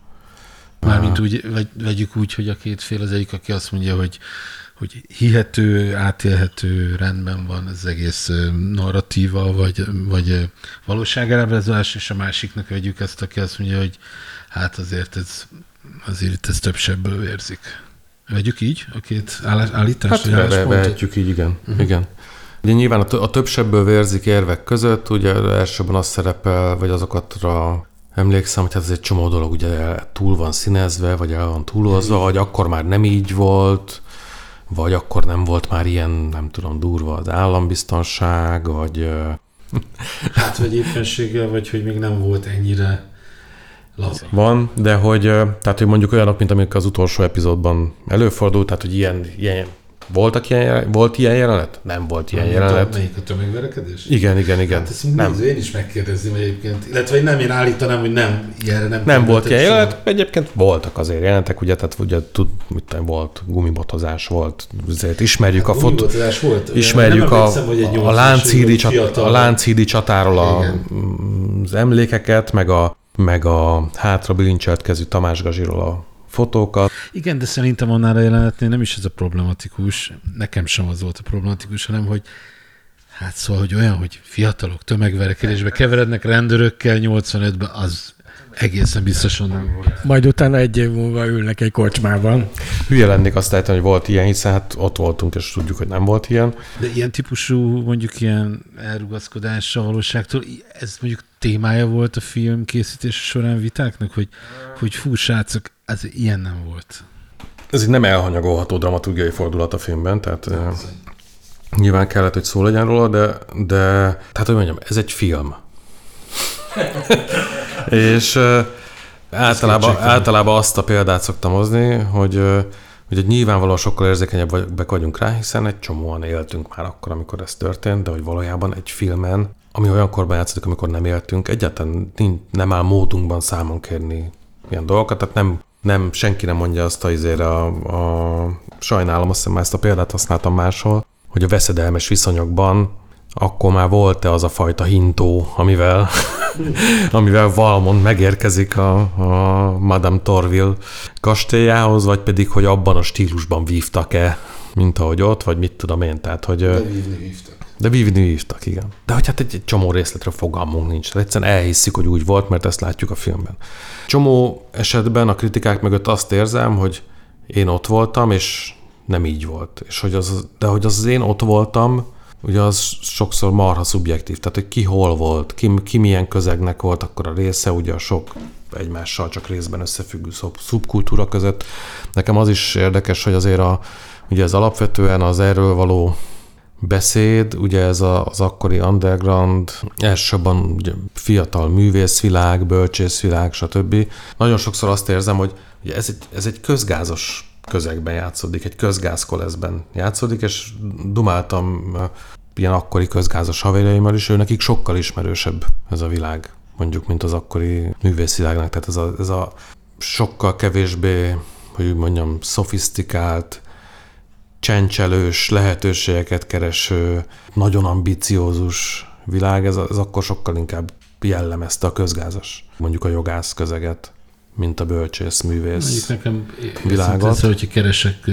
Mármint úgy, vegy, vegyük úgy, hogy a két fél az egyik, aki azt mondja, hogy hogy hihető, átélhető, rendben van az egész narratíva, vagy, vagy valóságábrázolás, és a másiknak vegyük ezt, aki azt mondja, hogy hát azért ez, azért itt ez több sebből vérzik. Vegyük így a két állítás?
Hát be, vehetjük így, igen. Uh-huh. igen. Ugye nyilván a, a több sebből vérzik érvek között, ugye elsőben az szerepel, vagy azokatra emlékszem, hogy hát ez egy csomó dolog ugye túl van színezve, vagy el van túlozva, vagy akkor már nem így volt, vagy akkor nem volt már ilyen, nem tudom, durva az állambiztonság, vagy...
Hát, vagy éppenséggel, vagy hogy még nem volt ennyire laza.
Van, de hogy, tehát, hogy mondjuk olyanok, mint amik az utolsó epizódban előfordult, tehát, hogy ilyen, ilyen voltak ilyen, volt ilyen jelenet? Nem volt ilyen nem jelenet.
Melyik a tömegverekedés?
Igen, igen, igen. Hát
ezt nem. én is megkérdezném egyébként. Illetve nem, én állítanám, hogy nem.
Ilyenre nem, nem volt ilyen jelenet, egyébként voltak azért jelenetek, ugye, tehát ugye tud, mit volt gumibotozás volt, azért ismerjük hát, a fotó.
volt.
Ismerjük a, a, Lánchídi, csat, a Lánchídi csatáról a, az emlékeket, meg a meg a hátra bilincselt kezű Tamás Gazsiról a fotókat.
Igen, de szerintem annál a jelenetnél nem is ez a problematikus, nekem sem az volt a problematikus, hanem hogy hát szóval, hogy olyan, hogy fiatalok tömegverekedésbe keverednek rendőrökkel 85-ben, az egészen biztosan nem volt.
Majd utána egy év múlva ülnek egy kocsmában.
Hülye lennék azt állítani, hogy volt ilyen, hiszen hát ott voltunk, és tudjuk, hogy nem volt ilyen.
De ilyen típusú, mondjuk ilyen elrugaszkodás a valóságtól, ez mondjuk témája volt a film készítése során vitáknak, hogy, hogy fú, srácok, ez ilyen nem volt.
Ez egy nem elhanyagolható dramaturgiai fordulat a filmben, tehát uh, nyilván kellett, hogy szó legyen róla, de, de tehát, hogy mondjam, ez egy film. És uh, általában, általában azt a példát szoktam hozni, hogy uh, Ugye nyilvánvalóan sokkal érzékenyebbek vagyunk rá, hiszen egy csomóan éltünk már akkor, amikor ez történt, de hogy valójában egy filmen, ami olyan korban játszódik, amikor nem éltünk, egyáltalán nem áll módunkban számon kérni ilyen dolgokat, tehát nem nem, senki nem mondja azt a, izére a, a sajnálom, azt hiszem ezt a példát használtam máshol, hogy a veszedelmes viszonyokban akkor már volt-e az a fajta hintó, amivel, amivel Valmont megérkezik a, a Madame Torville kastélyához, vagy pedig, hogy abban a stílusban vívtak-e, mint ahogy ott, vagy mit tudom én, tehát, hogy...
De vívni vívtak.
De vívni vívtak, igen. De hogy hát egy, egy csomó részletre fogalmunk nincs. Egyszerűen elhiszik, hogy úgy volt, mert ezt látjuk a filmben. Csomó esetben a kritikák mögött azt érzem, hogy én ott voltam, és nem így volt. És hogy az, de hogy az én ott voltam, ugye az sokszor marha szubjektív, tehát hogy ki hol volt, ki, ki milyen közegnek volt akkor a része, ugye a sok egymással csak részben összefüggő szubkultúra között. Nekem az is érdekes, hogy azért a, ugye ez alapvetően az erről való beszéd, ugye ez a, az akkori underground, elsősorban ugye fiatal művészvilág, bölcsészvilág, stb. Nagyon sokszor azt érzem, hogy ugye ez, egy, ez egy közgázos közegben játszódik, egy közgázkoleszben játszódik, és dumáltam ilyen akkori közgázos haverjaimmal is, ő nekik sokkal ismerősebb ez a világ, mondjuk, mint az akkori művészvilágnak. Tehát ez a, ez a sokkal kevésbé, hogy mondjam, szofisztikált, csencselős, lehetőségeket kereső, nagyon ambiciózus világ, ez, ez akkor sokkal inkább jellemezte a közgázas, mondjuk a jogász közeget, mint a bölcsész művész mondjuk
nekem világot. Szóval, hogyha keresek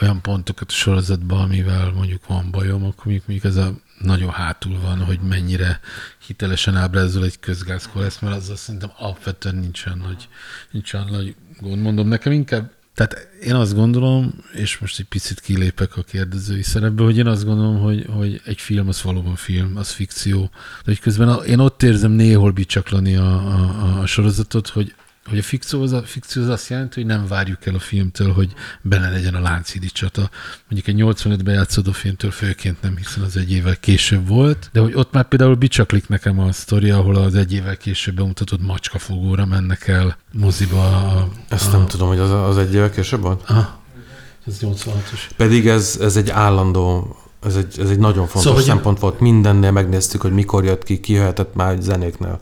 olyan pontokat a sorozatban, amivel mondjuk van bajom, akkor mondjuk, mondjuk ez a nagyon hátul van, hogy mennyire hitelesen ábrázol egy közgázkolesz, mert azzal szerintem alapvetően nincs olyan nagy, nincs olyan nagy gond. Mondom, nekem inkább tehát én azt gondolom, és most egy picit kilépek a kérdezői szerepbe, hogy én azt gondolom, hogy, hogy egy film az valóban film, az fikció. De hogy közben én ott érzem néhol bicsaklani a, a, a sorozatot, hogy hogy a fikció az, a fikció az azt jelenti, hogy nem várjuk el a filmtől, hogy benne legyen a Lánchídi csata. Mondjuk egy 85-ben játszódó filmtől főként nem, hiszen az egy évvel később volt, de hogy ott már például bicsaklik nekem a sztori, ahol az egy évvel később bemutatott macskafogóra mennek el moziba. A,
Ezt
a,
nem tudom, hogy az, az egy évvel később volt?
a, ez 86-os.
Pedig ez, ez egy állandó, ez egy, ez egy nagyon fontos
Szóval,
szóval,
hogy-
szempont volt. Mindennél megnéztük, hogy mikor jött ki, ki jöhetett már egy zenéknél.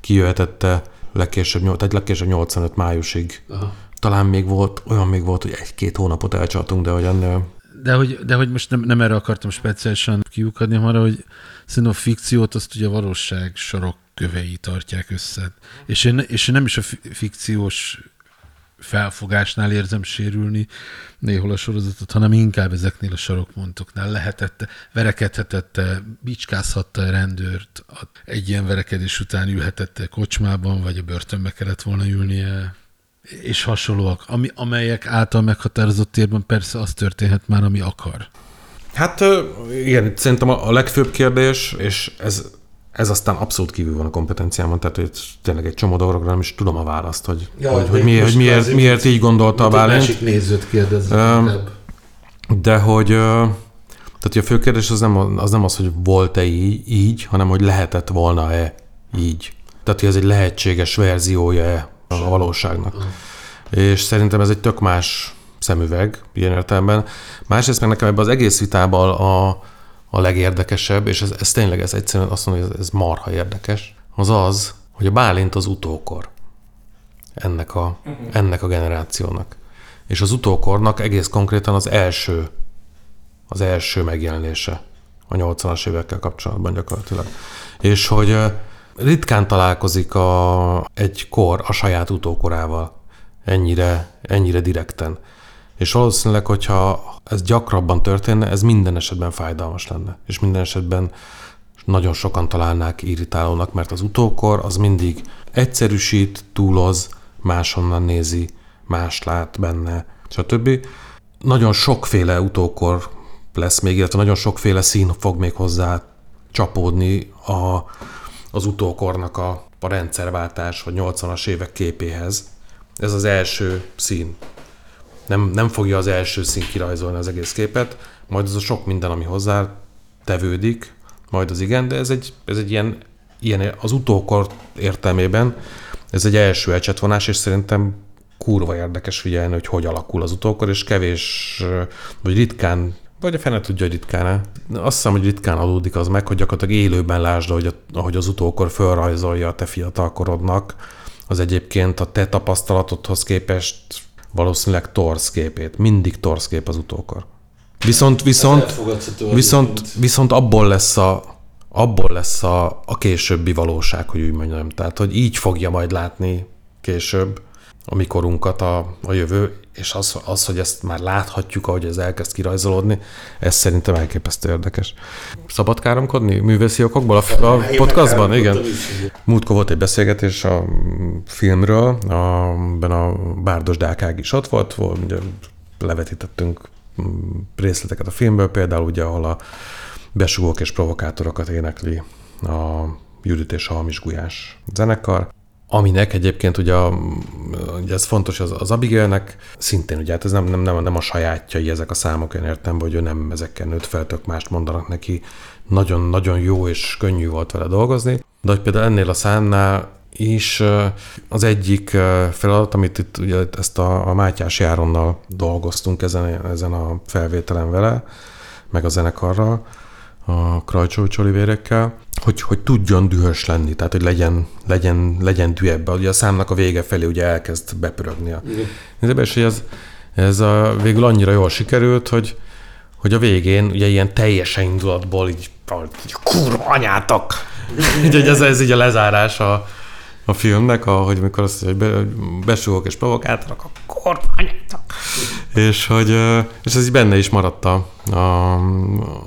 Ki jöhetett legkésőbb, tehát legkésőbb 85 májusig.
Aha.
Talán még volt, olyan még volt, hogy egy-két hónapot elcsaltunk, de hogy ennél
De hogy, de hogy most nem, nem erre akartam speciálisan kiukadni, hanem arra, hogy szerintem a fikciót azt ugye a valóság sarokkövei tartják össze. És én, és én nem is a fi- fikciós felfogásnál érzem sérülni néhol a sorozatot, hanem inkább ezeknél a sarokpontoknál lehetett, verekedhetett, bicskázhatta a rendőrt, egy ilyen verekedés után ülhetett kocsmában, vagy a börtönbe kellett volna ülnie, és hasonlóak, ami, amelyek által meghatározott térben persze az történhet már, ami akar.
Hát igen, szerintem a legfőbb kérdés, és ez, ez aztán abszolút kívül van a kompetenciámon, tehát hogy tényleg egy csomó dologra nem is tudom a választ, hogy,
Ja,
hogy, hogy, miért, hogy miért,
kvázi-
miért így gondolta a Bálint.
nézőt kérdez.
Öm, De hogy, tehát a fő kérdés az nem, az nem az, hogy volt-e így, így, hanem hogy lehetett volna-e így. Tehát, hogy ez egy lehetséges verziója-e a valóságnak. És szerintem ez egy tök más szemüveg, ilyen értelemben. Másrészt meg nekem ebben az egész vitában a, a legérdekesebb, és ez, ez tényleg ez egyszerűen azt mondom, hogy ez, ez marha érdekes, az az, hogy a Bálint az utókor ennek a, ennek a generációnak. És az utókornak egész konkrétan az első, az első megjelenése a 80-as évekkel kapcsolatban gyakorlatilag. És hogy ritkán találkozik a, egy kor a saját utókorával ennyire, ennyire direkten. És valószínűleg, hogyha ez gyakrabban történne, ez minden esetben fájdalmas lenne. És minden esetben nagyon sokan találnák irritálónak, mert az utókor az mindig egyszerűsít, túloz, máshonnan nézi, más lát benne, stb. Nagyon sokféle utókor lesz még, illetve nagyon sokféle szín fog még hozzá csapódni a, az utókornak a, a rendszerváltás vagy 80-as évek képéhez. Ez az első szín. Nem, nem fogja az első szín kirajzolni az egész képet, majd az a sok minden, ami hozzá tevődik, majd az igen, de ez egy, ez egy ilyen, ilyen, az utókor értelmében ez egy első ecsetvonás, és szerintem kurva érdekes figyelni, hogy hogy alakul az utókor, és kevés, vagy ritkán, vagy a fene tudja, hogy ritkán Azt hiszem, hogy ritkán adódik az meg, hogy gyakorlatilag élőben lásd, ahogy, ahogy az utókor fölrajzolja a te fiatalkorodnak, az egyébként a te tapasztalatodhoz képest valószínűleg torsz képét. Mindig torsz kép az utókor. Viszont, viszont, viszont, viszont abból lesz a, abból lesz a, a későbbi valóság, hogy úgy mondjam. Tehát, hogy így fogja majd látni később a mikorunkat a, a jövő, és az, az, hogy ezt már láthatjuk, ahogy ez elkezd kirajzolódni, ez szerintem elképesztő érdekes. Szabad káromkodni művészi okokból a, a podcastban? Igen. Múltkor volt egy beszélgetés a filmről, a, ben a Bárdos Dákág is ott volt, volt ugye levetítettünk mm, részleteket a filmből, például ugye, ahol a besugók és provokátorokat énekli a Judit és a Hamis Gulyás zenekar, aminek egyébként ugye, ugye ez fontos az, az Abigailnek, szintén ugye hát ez nem, nem, nem, nem a sajátjai ezek a számok, én értem, hogy ő nem ezekkel nőtt fel, tök mást mondanak neki, nagyon-nagyon jó és könnyű volt vele dolgozni, de hogy például ennél a számnál is az egyik feladat, amit itt ugye ezt a, a Mátyás Járonnal dolgoztunk ezen, ezen a felvételen vele, meg a zenekarral, a Krajcsócs Olivérekkel, hogy, hogy tudjon dühös lenni, tehát hogy legyen, legyen, legyen dű ebbe. Ugye a számnak a vége felé ugye elkezd bepörögni a nézőbe, és hogy ez, ez a, végül annyira jól sikerült, hogy, hogy a végén ugye ilyen teljesen indulatból így, így kurva anyátok! így, hogy ez, ez így a lezárás a, a filmnek, ahogy mikor azt mondja, hogy be, besugok és provokátorok, a kurva anyátok! és hogy és ez így benne is maradt a, a,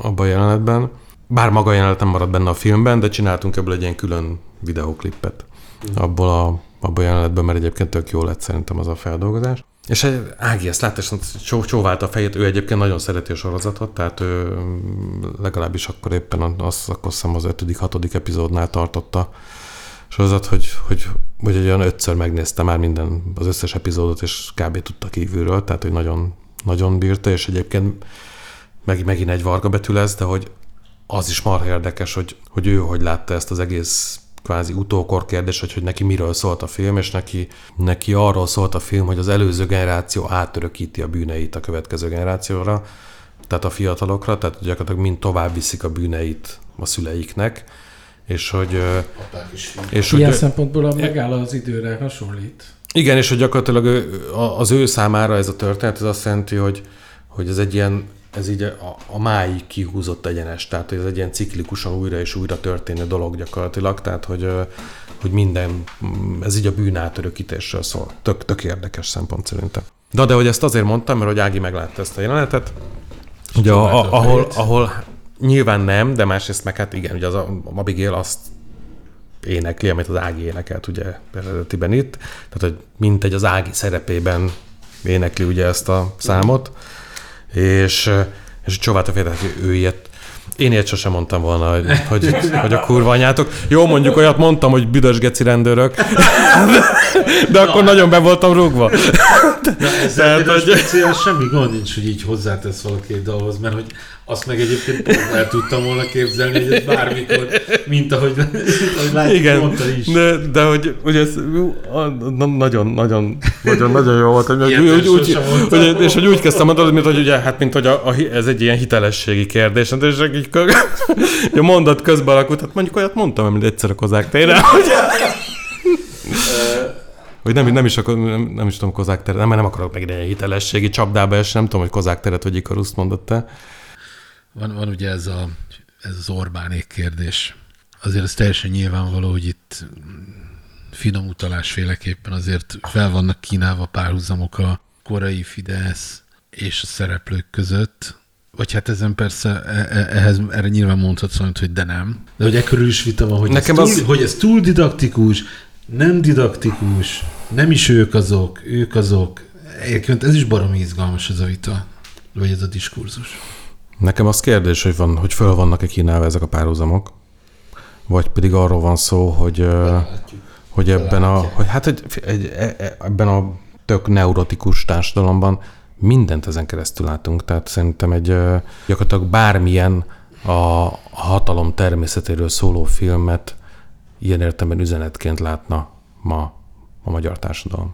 abban a jelenetben. Bár maga a jelenet nem maradt benne a filmben, de csináltunk ebből egy ilyen külön videóklippet abból a, abból a jelenetben, mert egyébként tök jó lett szerintem az a feldolgozás. És Ági ezt látta, és csó, csóválta a fejét, ő egyébként nagyon szereti a sorozatot, tehát ő legalábbis akkor éppen az, akkor hiszem az ötödik, hatodik epizódnál tartotta sorozat, hogy, hogy, hogy egy olyan ötször megnézte már minden, az összes epizódot, és kb. tudta kívülről, tehát hogy nagyon, nagyon bírta, és egyébként meg, megint egy varga betű lesz, de hogy az is marha érdekes, hogy, hogy ő hogy látta ezt az egész kvázi utókor kérdés, hogy, hogy neki miről szólt a film, és neki, neki arról szólt a film, hogy az előző generáció átörökíti a bűneit a következő generációra, tehát a fiatalokra, tehát gyakorlatilag mind tovább viszik a bűneit a szüleiknek, és hogy...
És Ilyen hogy, szempontból a megáll az időre hasonlít.
Igen, és hogy gyakorlatilag az ő számára ez a történet, ez azt jelenti, hogy, hogy ez egy ilyen ez így a, a máig kihúzott egyenes, tehát ez egy ilyen ciklikusan újra és újra történő dolog gyakorlatilag, tehát hogy, hogy minden, ez így a bűnátörökítésről szól. Tök, tök érdekes szempont szerintem. De, de hogy ezt azért mondtam, mert hogy Ági meglátta ezt a jelenetet, ugye a, a, ahol, ahol nyilván nem, de másrészt meg hát igen, ugye az a Abigail azt énekli, amit az Ági énekelt ugye eredetiben itt, tehát hogy mint egy az Ági szerepében énekli ugye ezt a számot, és, és csóválta fél, hogy ő ilyet én ilyet sosem mondtam volna, hogy, hogy, hogy a kurva anyátok. Jó, mondjuk olyat mondtam, hogy büdös geci rendőrök, de, de akkor Na, nagyon be voltam rúgva.
Na, ezzel Tehát, hogy... semmi gond nincs, hogy így hozzátesz valaki egy dalhoz, mert hogy azt meg egyébként pont el tudtam volna képzelni, hogy ez bármikor, mint ahogy, ahogy látjuk, Igen, mondta is.
De, de hogy, hogy ez nagyon, nagyon, nagyon, nagyon jó volt. Hogy, úgy, úgy, hogy, és hogy úgy kezdtem mondani, mint hogy, ugye, hát, mint hogy a, a, ez egy ilyen hitelességi kérdés, és így a mondat közben alakult, hát mondjuk olyat mondtam, amit egyszer a kozák tére, hogy hogy nem, nem, is, nem, nem is tudom kozák teret, nem, mert nem akarok meg egy hitelességi csapdába esni, nem tudom, hogy kozák teret vagy Ikaruszt mondott te.
Van, van ugye ez, a, ez az Orbánék kérdés. Azért ez teljesen nyilvánvaló, hogy itt finom utalásféleképpen azért fel vannak kínálva párhuzamok a korai Fidesz és a szereplők között, vagy hát ezen persze e, e, ehhez, erre nyilván mondhatsz valamit, hogy de nem. De hogy e körül is vita van, hogy, Nekem ez, túl, az... hogy ez túl didaktikus, nem didaktikus, nem is ők azok, ők azok. Egyébként ez is baromi izgalmas ez a vita, vagy ez a diskurzus.
Nekem az kérdés, hogy, van, hogy föl vannak-e kínálva ezek a párhuzamok, vagy pedig arról van szó, hogy, hogy ebben a, hogy hát egy, egy, e, ebben a tök neurotikus társadalomban mindent ezen keresztül látunk. Tehát szerintem egy gyakorlatilag bármilyen a hatalom természetéről szóló filmet ilyen értelemben üzenetként látna ma a magyar társadalom.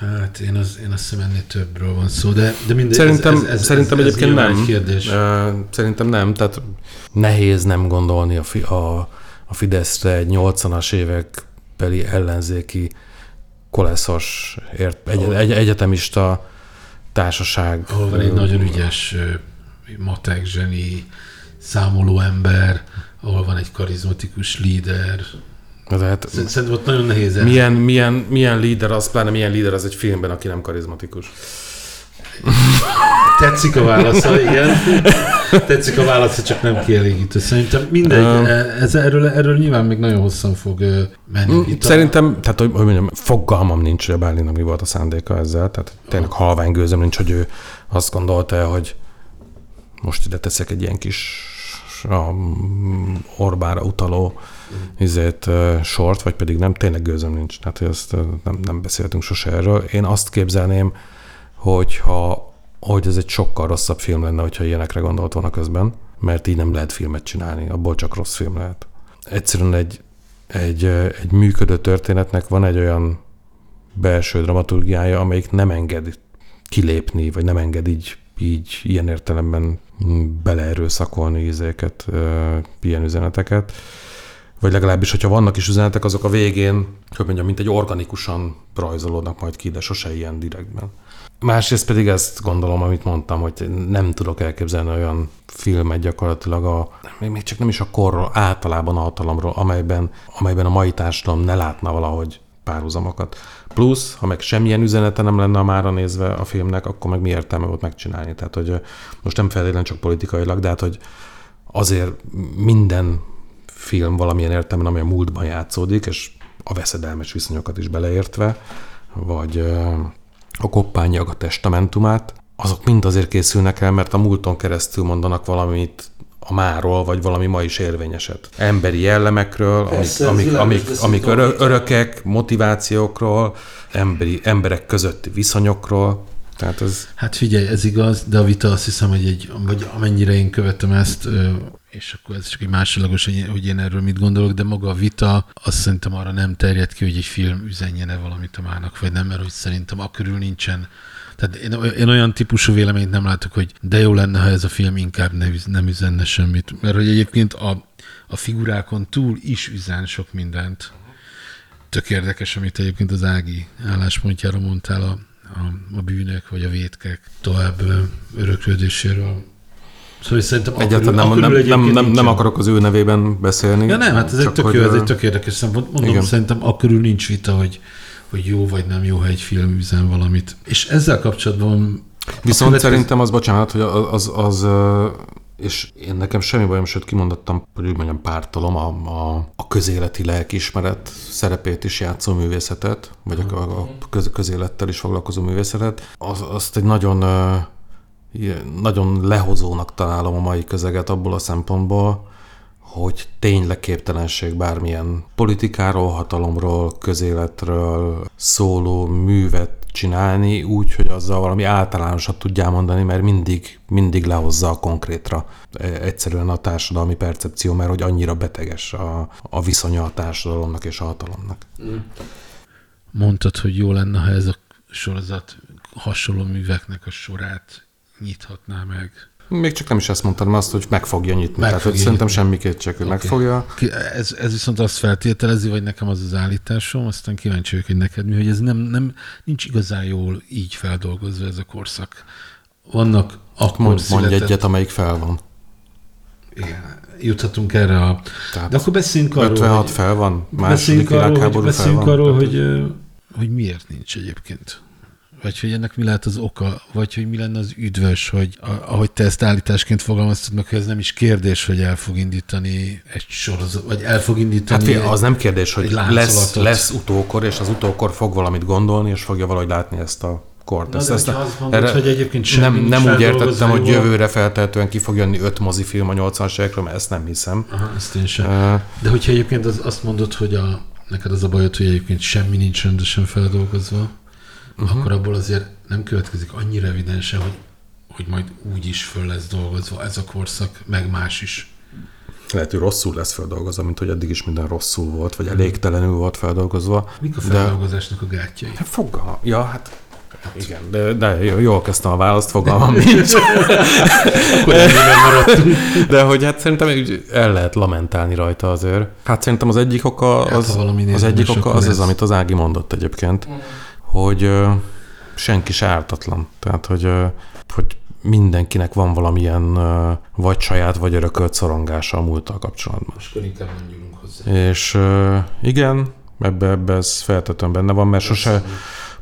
Hát én, az, én azt hiszem ennél többről van szó, de, de mindegy.
Szerintem, ez, ez, szerintem ez, egyébként ez nem. Kérdés. Szerintem nem, tehát nehéz nem gondolni a, fi, a, a Fideszre egy 80-as évek beli ellenzéki koleszos, ért, egy, egy, egyetemista társaság.
Ahol van egy nagyon ügyes matek zseni, számoló ember, ahol van egy karizmatikus líder,
hát,
Szerintem ott nagyon nehéz
el. Milyen, milyen, milyen líder az, pláne milyen líder az egy filmben, aki nem karizmatikus.
Tetszik a válasza, igen. Tetszik a válasza, csak nem kielégítő. Szerintem mindegy, um, ez, erről, erről nyilván még nagyon hosszan fog menni.
Mm, szerintem, tehát hogy, hogy mondjam, fogalmam nincs, hogy a Bálinnak mi volt a szándéka ezzel, tehát tényleg halvány gőzöm nincs, hogy ő azt gondolta, hogy most ide teszek egy ilyen kis a Orbára utaló izét, uh, sort, vagy pedig nem, tényleg gőzöm nincs. Tehát, ezt nem, nem beszéltünk sose erről. Én azt képzelném, hogyha hogy ez egy sokkal rosszabb film lenne, hogyha ilyenekre gondolt volna közben, mert így nem lehet filmet csinálni, abból csak rossz film lehet. Egyszerűen egy, egy, egy működő történetnek van egy olyan belső dramaturgiája, amelyik nem enged kilépni, vagy nem enged így, így ilyen értelemben beleerőszakolni izéket, ilyen üzeneteket. Vagy legalábbis, hogyha vannak is üzenetek, azok a végén, hogy mondjam, mint egy organikusan rajzolódnak majd ki, de sose ilyen direktben. Másrészt pedig ezt gondolom, amit mondtam, hogy nem tudok elképzelni olyan filmet gyakorlatilag a, még csak nem is a korról, általában a hatalomról, amelyben, amelyben a mai társadalom ne látna valahogy párhuzamokat. Plusz, ha meg semmilyen üzenete nem lenne a mára nézve a filmnek, akkor meg mi értelme volt megcsinálni. Tehát, hogy most nem feltétlenül csak politikailag, de hát, hogy azért minden film valamilyen értelemben, ami a múltban játszódik, és a veszedelmes viszonyokat is beleértve, vagy a koppányag a testamentumát, azok mind azért készülnek el, mert a múlton keresztül mondanak valamit a máról, vagy valami ma is érvényeset. Emberi jellemekről,
Persze,
amik, amik, amik, örö, örökek, motivációkról, emberi, emberek közötti viszonyokról. Tehát ez
Hát figyelj, ez igaz, de a vita azt hiszem, hogy egy, vagy amennyire én követem ezt, és akkor ez csak egy másodlagos, hogy hogy én erről mit gondolok, de maga a vita azt szerintem arra nem terjed ki, hogy egy film üzenjene valamit a mának, vagy nem, mert hogy szerintem akörül nincsen. Tehát én, én olyan típusú véleményt nem látok, hogy de jó lenne, ha ez a film inkább ne, nem üzenne semmit. Mert hogy egyébként a, a figurákon túl is üzen sok mindent. Tök érdekes, amit egyébként az Ági álláspontjára mondtál a, a, a bűnök vagy a vétkek tovább öröklődéséről. Szóval szerintem
egyáltalán nem, nem, nem, nem, nem akarok az ő nevében beszélni.
Ja nem, hát ez egy tök,
hogy,
jó, ez egy tök érdekes szempont. Mondom, Igen. Szerintem akkörül nincs vita, hogy, hogy jó vagy nem jó, ha egy film üzen valamit. És ezzel kapcsolatban
Viszont
következő-
szerintem az, bocsánat, hogy az, az, az és én nekem semmi bajom, sőt kimondottam, hogy úgy mondjam, pártolom a, a, a közéleti lelkiismeret szerepét is játszó művészetet, vagy a, a köz, közélettel is foglalkozó művészetet. Az, azt egy nagyon, nagyon lehozónak találom a mai közeget abból a szempontból, hogy tényleg képtelenség bármilyen politikáról, hatalomról, közéletről szóló művet csinálni úgy, hogy azzal valami általánosat tudjál mondani, mert mindig, mindig lehozza a konkrétra e, egyszerűen a társadalmi percepció, mert hogy annyira beteges a, a viszonya a társadalomnak és a hatalomnak.
mondtad, hogy jó lenne, ha ez a sorozat hasonló műveknek a sorát nyithatná meg.
Még csak nem is ezt mondtam, azt, hogy meg fogja nyitni.
Meg
Tehát
fogja
szerintem
nyitni.
semmi kétség, hogy
Oké.
meg fogja.
Ez, ez viszont azt feltételezi, vagy nekem az az állításom, aztán kíváncsi vagyok, hogy neked mi, hogy ez nem, nem nincs igazán jól így feldolgozva ez a korszak. Vannak akkor
Mondj, mondj
született-
egyet, amelyik fel van.
Igen, juthatunk erre a...
Tehát
De akkor beszéljünk arról,
56
hogy,
fel van, második
beszéljünk arról, hogy, beszéljünk arról hogy, hogy miért nincs egyébként. Vagy hogy ennek mi lehet az oka, vagy hogy mi lenne az üdvös, hogy a- ahogy te ezt állításként fogalmaztad meg, hogy ez nem is kérdés, hogy el fog indítani egy sorozat, vagy el fog indítani...
Hát figyelj, az nem kérdés, hogy lesz, lesz utókor, és az utókor fog valamit gondolni, és fogja valahogy látni ezt a kort.
Na,
ezt,
de
ezt,
azt mondod,
erre
hogy egyébként semmi
nem, nem úgy értettem, hogy jövőre feltehetően ki fog jönni öt mozifilm a 80-as évekről, mert ezt nem hiszem.
Aha, ezt én sem.
Uh,
De hogyha egyébként az, azt mondod, hogy a, neked az a bajod, hogy egyébként semmi nincs rendesen feldolgozva, uh-huh. akkor abból azért nem következik annyira evidensen, hogy, hogy majd úgy is föl lesz dolgozva ez a korszak, meg más is.
lehet, hogy rosszul lesz feldolgozva, mint hogy eddig is minden rosszul volt, vagy elégtelenül volt feldolgozva.
Mik a
De-
feldolgozásnak a gátjai?
Hát fogalma. Ja, hát igen, de, de jó- jól kezdtem a választ, fogalmam nincs. De hogy hát szerintem úgy el lehet lamentálni rajta azért. Hát szerintem az egyik oka,
Hát,
az,
valami
az
érdemes,
egyik oka az,
ez.
az, amit az Ági mondott egyébként, hogy senki se ártatlan. Tehát, hogy, hogy mindenkinek van valamilyen vagy saját, vagy örökölt szorongása a múlttal kapcsolatban.
És nem nyúlunk hozzá.
És igen, ebbe, ebbe ez feltétlenül benne van, mert sose,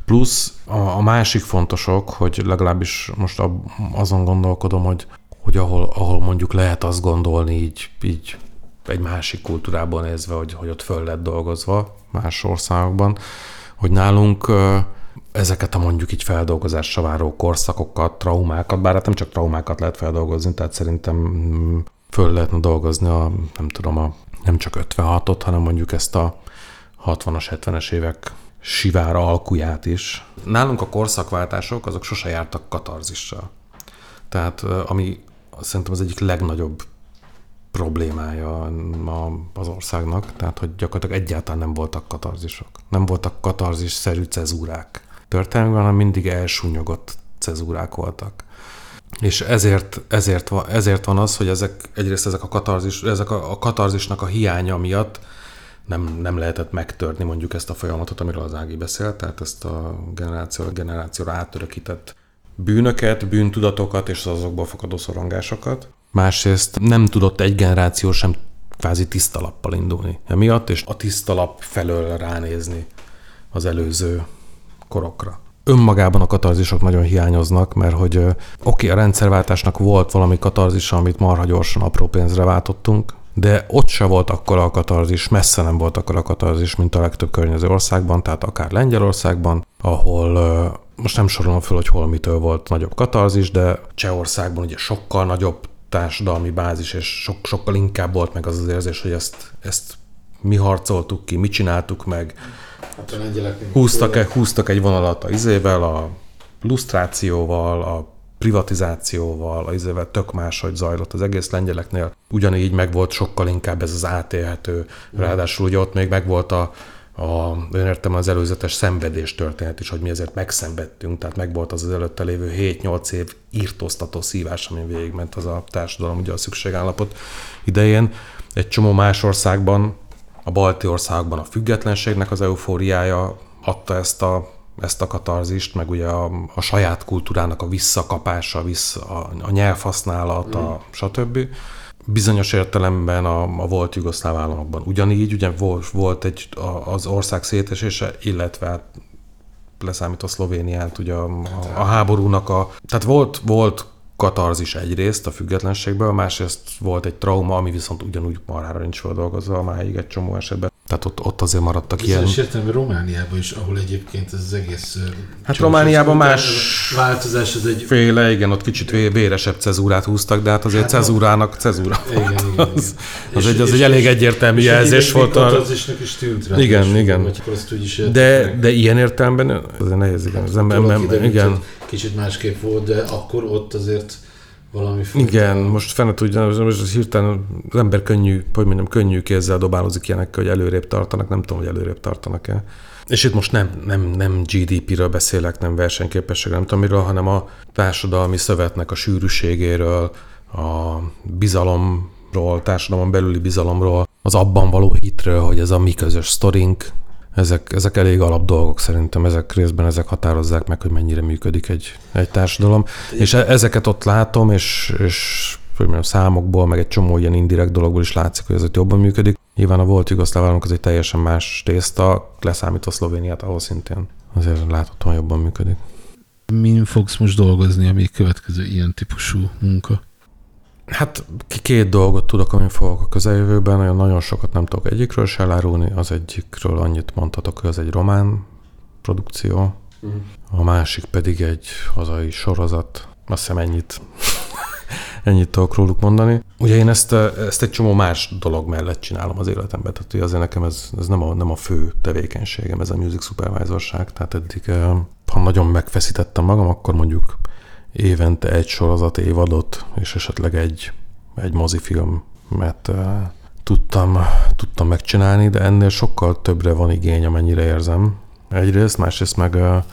plusz a, a másik fontosok, hogy legalábbis most ab, azon gondolkodom, hogy, hogy ahol, ahol mondjuk lehet azt gondolni így, így egy másik kultúrából nézve, hogy, hogy ott föl lett dolgozva más országokban, hogy nálunk ezeket a mondjuk így feldolgozásra váró korszakokat, traumákat, bár hát nem csak traumákat lehet feldolgozni, tehát szerintem mm, föl lehetne dolgozni a, nem tudom, a, nem csak 56-ot, hanem mondjuk ezt a 60-as, 70-es évek sivár alkuját is. Nálunk a korszakváltások, azok sose jártak katarzissal. Tehát ami szerintem az egyik legnagyobb problémája az országnak, tehát hogy gyakorlatilag egyáltalán nem voltak katarzisok. Nem voltak katarzis-szerű cezúrák. Történelmben, hanem mindig elsúnyogott cezúrák voltak. És ezért, ezért, ezért van az, hogy ezek, egyrészt ezek a, katarzis, ezek a, a katarzisnak a hiánya miatt nem, nem lehetett megtörni mondjuk ezt a folyamatot, amiről az Ági beszélt, tehát ezt a generáció generációra átörökített bűnöket, bűntudatokat és az azokból fakadó szorongásokat. Másrészt nem tudott egy generáció sem kvázi tiszta lappal indulni emiatt, és a tiszta lap felől ránézni az előző korokra. Önmagában a katarzisok nagyon hiányoznak, mert hogy oké, a rendszerváltásnak volt valami katarzisa, amit marha gyorsan apró pénzre váltottunk, de ott se volt akkora a katarzis, messze nem volt akkora a katarzis, mint a legtöbb környező országban, tehát akár Lengyelországban, ahol most nem sorolom föl, hogy hol mitől volt nagyobb katarzis, de Csehországban ugye sokkal nagyobb társadalmi bázis, és sok, sokkal inkább volt meg az az érzés, hogy ezt, ezt mi harcoltuk ki, mi csináltuk meg.
Hát
Húztak, -e, húztak egy vonalat a izével, a lusztrációval, a privatizációval, a izével tök máshogy zajlott az egész lengyeleknél. Ugyanígy meg volt sokkal inkább ez az átélhető. Ráadásul ugye ott még meg volt a, a, én értem az előzetes szenvedés történet is, hogy mi ezért megszenvedtünk, tehát meg volt az az előtte lévő 7-8 év írtóztató szívás, amin végigment az a társadalom ugye a szükségállapot idején. Egy csomó más országban, a balti országban a függetlenségnek az eufóriája adta ezt a ezt a katarzist, meg ugye a, a saját kultúrának a visszakapása, vissza, a, a nyelvhasználat, a, mm. stb. Bizonyos értelemben a, a volt jugoszláv államokban ugyanígy, ugye volt, volt egy, a, az ország szétesése, illetve hát leszámítva Szlovéniát, ugye a, a, a háborúnak a... Tehát volt, volt katarzis egyrészt a függetlenségből, másrészt volt egy trauma, ami viszont ugyanúgy marhára nincs feldolgozva máig egy csomó esetben. Tehát ott, ott azért maradtak
Bizonyos
ilyen...
értelemben Romániában is, ahol egyébként ez az egész...
Hát Romániában más
változás, ez egy...
Féle, igen, ott kicsit véresebb cezúrát húztak, de hát azért hát cezúrának cezúra.
Igen, igen, igen.
az, az, egy, az egy elég egyértelmű jelzés volt.
A... is tűnt rá.
Igen, igen.
Vagy azt úgy is
de, de ilyen értelemben azért nehéz, igen. Az ember, igen.
Kicsit másképp volt, de akkor ott azért valami
furcsa. Igen, most fene tudja, most az hirtelen az ember könnyű, hogy mondjam, könnyű kézzel dobálózik ilyenekkel, hogy előrébb tartanak, nem tudom, hogy előrébb tartanak-e. És itt most nem, nem, nem GDP-ről beszélek, nem versenyképességről, nem tudom miről, hanem a társadalmi szövetnek a sűrűségéről, a bizalomról, társadalom belüli bizalomról, az abban való hitről, hogy ez a mi közös sztorink, ezek, ezek elég alap dolgok szerintem, ezek részben ezek határozzák meg, hogy mennyire működik egy, egy társadalom. Én és e, ezeket ott látom, és, és mondjam, számokból, meg egy csomó ilyen indirekt dologból is látszik, hogy ez ott jobban működik. Nyilván a volt jugoszláv államok az egy teljesen más tészta, leszámítva Szlovéniát, ahol szintén azért láthatóan jobban működik.
Min fogsz most dolgozni, ami következő ilyen típusú munka?
Hát két dolgot tudok, amin fogok a közeljövőben, nagyon, nagyon sokat nem tudok egyikről se elárulni, az egyikről annyit mondhatok, hogy az egy román produkció, uh-huh. a másik pedig egy hazai sorozat, azt hiszem ennyit, ennyit tudok róluk mondani. Ugye én ezt, ezt egy csomó más dolog mellett csinálom az életemben, tehát ugye azért nekem ez, ez nem, a, nem a fő tevékenységem, ez a music supervisorság, tehát eddig, eh, ha nagyon megfeszítettem magam, akkor mondjuk évente egy sorozat évadot, és esetleg egy, egy mozifilmet uh, tudtam, tudtam megcsinálni, de ennél sokkal többre van igény, amennyire érzem. Egyrészt, másrészt meg, uh,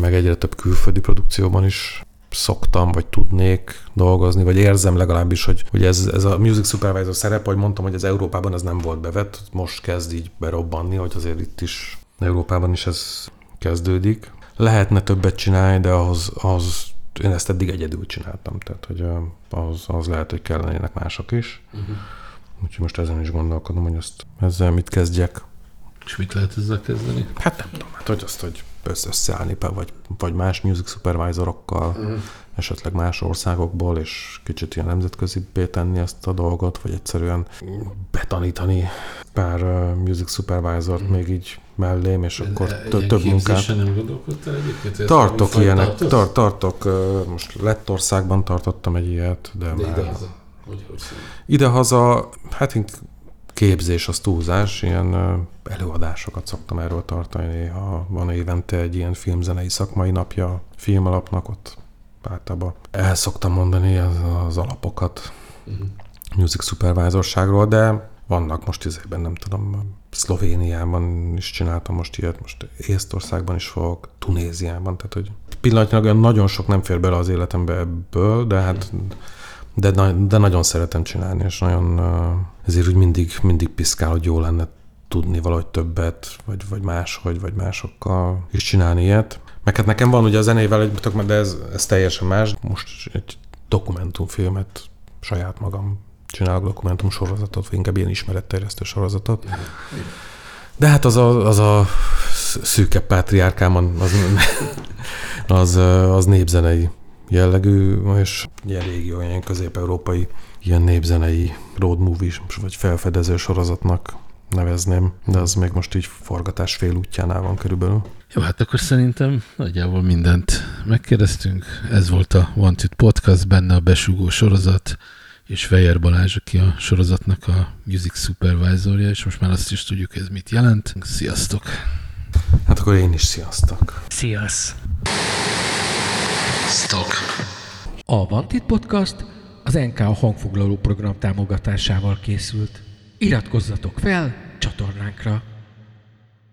meg egyre több külföldi produkcióban is szoktam, vagy tudnék dolgozni, vagy érzem legalábbis, hogy, hogy ez, ez a music supervisor szerep, hogy mondtam, hogy az Európában ez nem volt bevett, most kezd így berobbanni, hogy azért itt is Európában is ez kezdődik. Lehetne többet csinálni, de ahhoz, ahhoz én ezt eddig egyedül csináltam, tehát hogy az, az lehet, hogy kellenének mások is. Uh-huh. Úgyhogy most ezen is gondolkodom, hogy azt ezzel mit kezdjek.
És mit lehet ezzel kezdeni?
Hát nem tudom, hát hogy azt, hogy összeállni, vagy, vagy más music supervisorokkal, uh-huh. Esetleg más országokból, és kicsit ilyen nemzetközi tenni ezt a dolgot, vagy egyszerűen betanítani pár music supervisort uh-huh. még így mellém, és akkor több, több munkát.
nem gondolkodtál egyébként?
Tartok ilyenek, tar- tartok, most Lettországban tartottam egy ilyet, de,
de már... Idehaza? Hogy, hogy
idehaza, hát képzés az túlzás, ilyen előadásokat szoktam erről tartani, ha van évente egy ilyen filmzenei szakmai napja filmalapnak, ott általában el szoktam mondani az, az alapokat uh-huh. music supervisorságról, de vannak most izében, nem tudom, Szlovéniában is csináltam most ilyet, most Észtországban is fogok, Tunéziában, tehát hogy pillanatnyilag nagyon sok nem fér bele az életembe ebből, de hát de, de nagyon szeretem csinálni, és nagyon ezért úgy mindig, mindig piszkál, hogy jó lenne tudni valahogy többet, vagy, vagy máshogy, vagy másokkal is csinálni ilyet. Meg hát nekem van ugye a zenével egy, de ez, ez teljesen más. Most egy dokumentumfilmet saját magam csinálok dokumentum sorozatot, vagy inkább ilyen ismeretterjesztő sorozatot. De hát az a, az a szűke pátriárkámon az, az, az népzenei jellegű, és ilyen régi, olyan közép-európai ilyen népzenei road movie vagy felfedező sorozatnak nevezném, de az még most így forgatás fél útjánál van körülbelül.
Jó, hát akkor szerintem nagyjából mindent megkérdeztünk. Ez volt a Wanted Podcast, benne a besugó sorozat, és Fejer Balázs, aki a sorozatnak a music supervisorja, és most már azt is tudjuk, ez mit jelent. Sziasztok!
Hát akkor én is sziasztok!
Sziasz!
Sziasztok!
A Vantit Podcast az NK hangfoglaló program támogatásával készült. Iratkozzatok fel csatornánkra!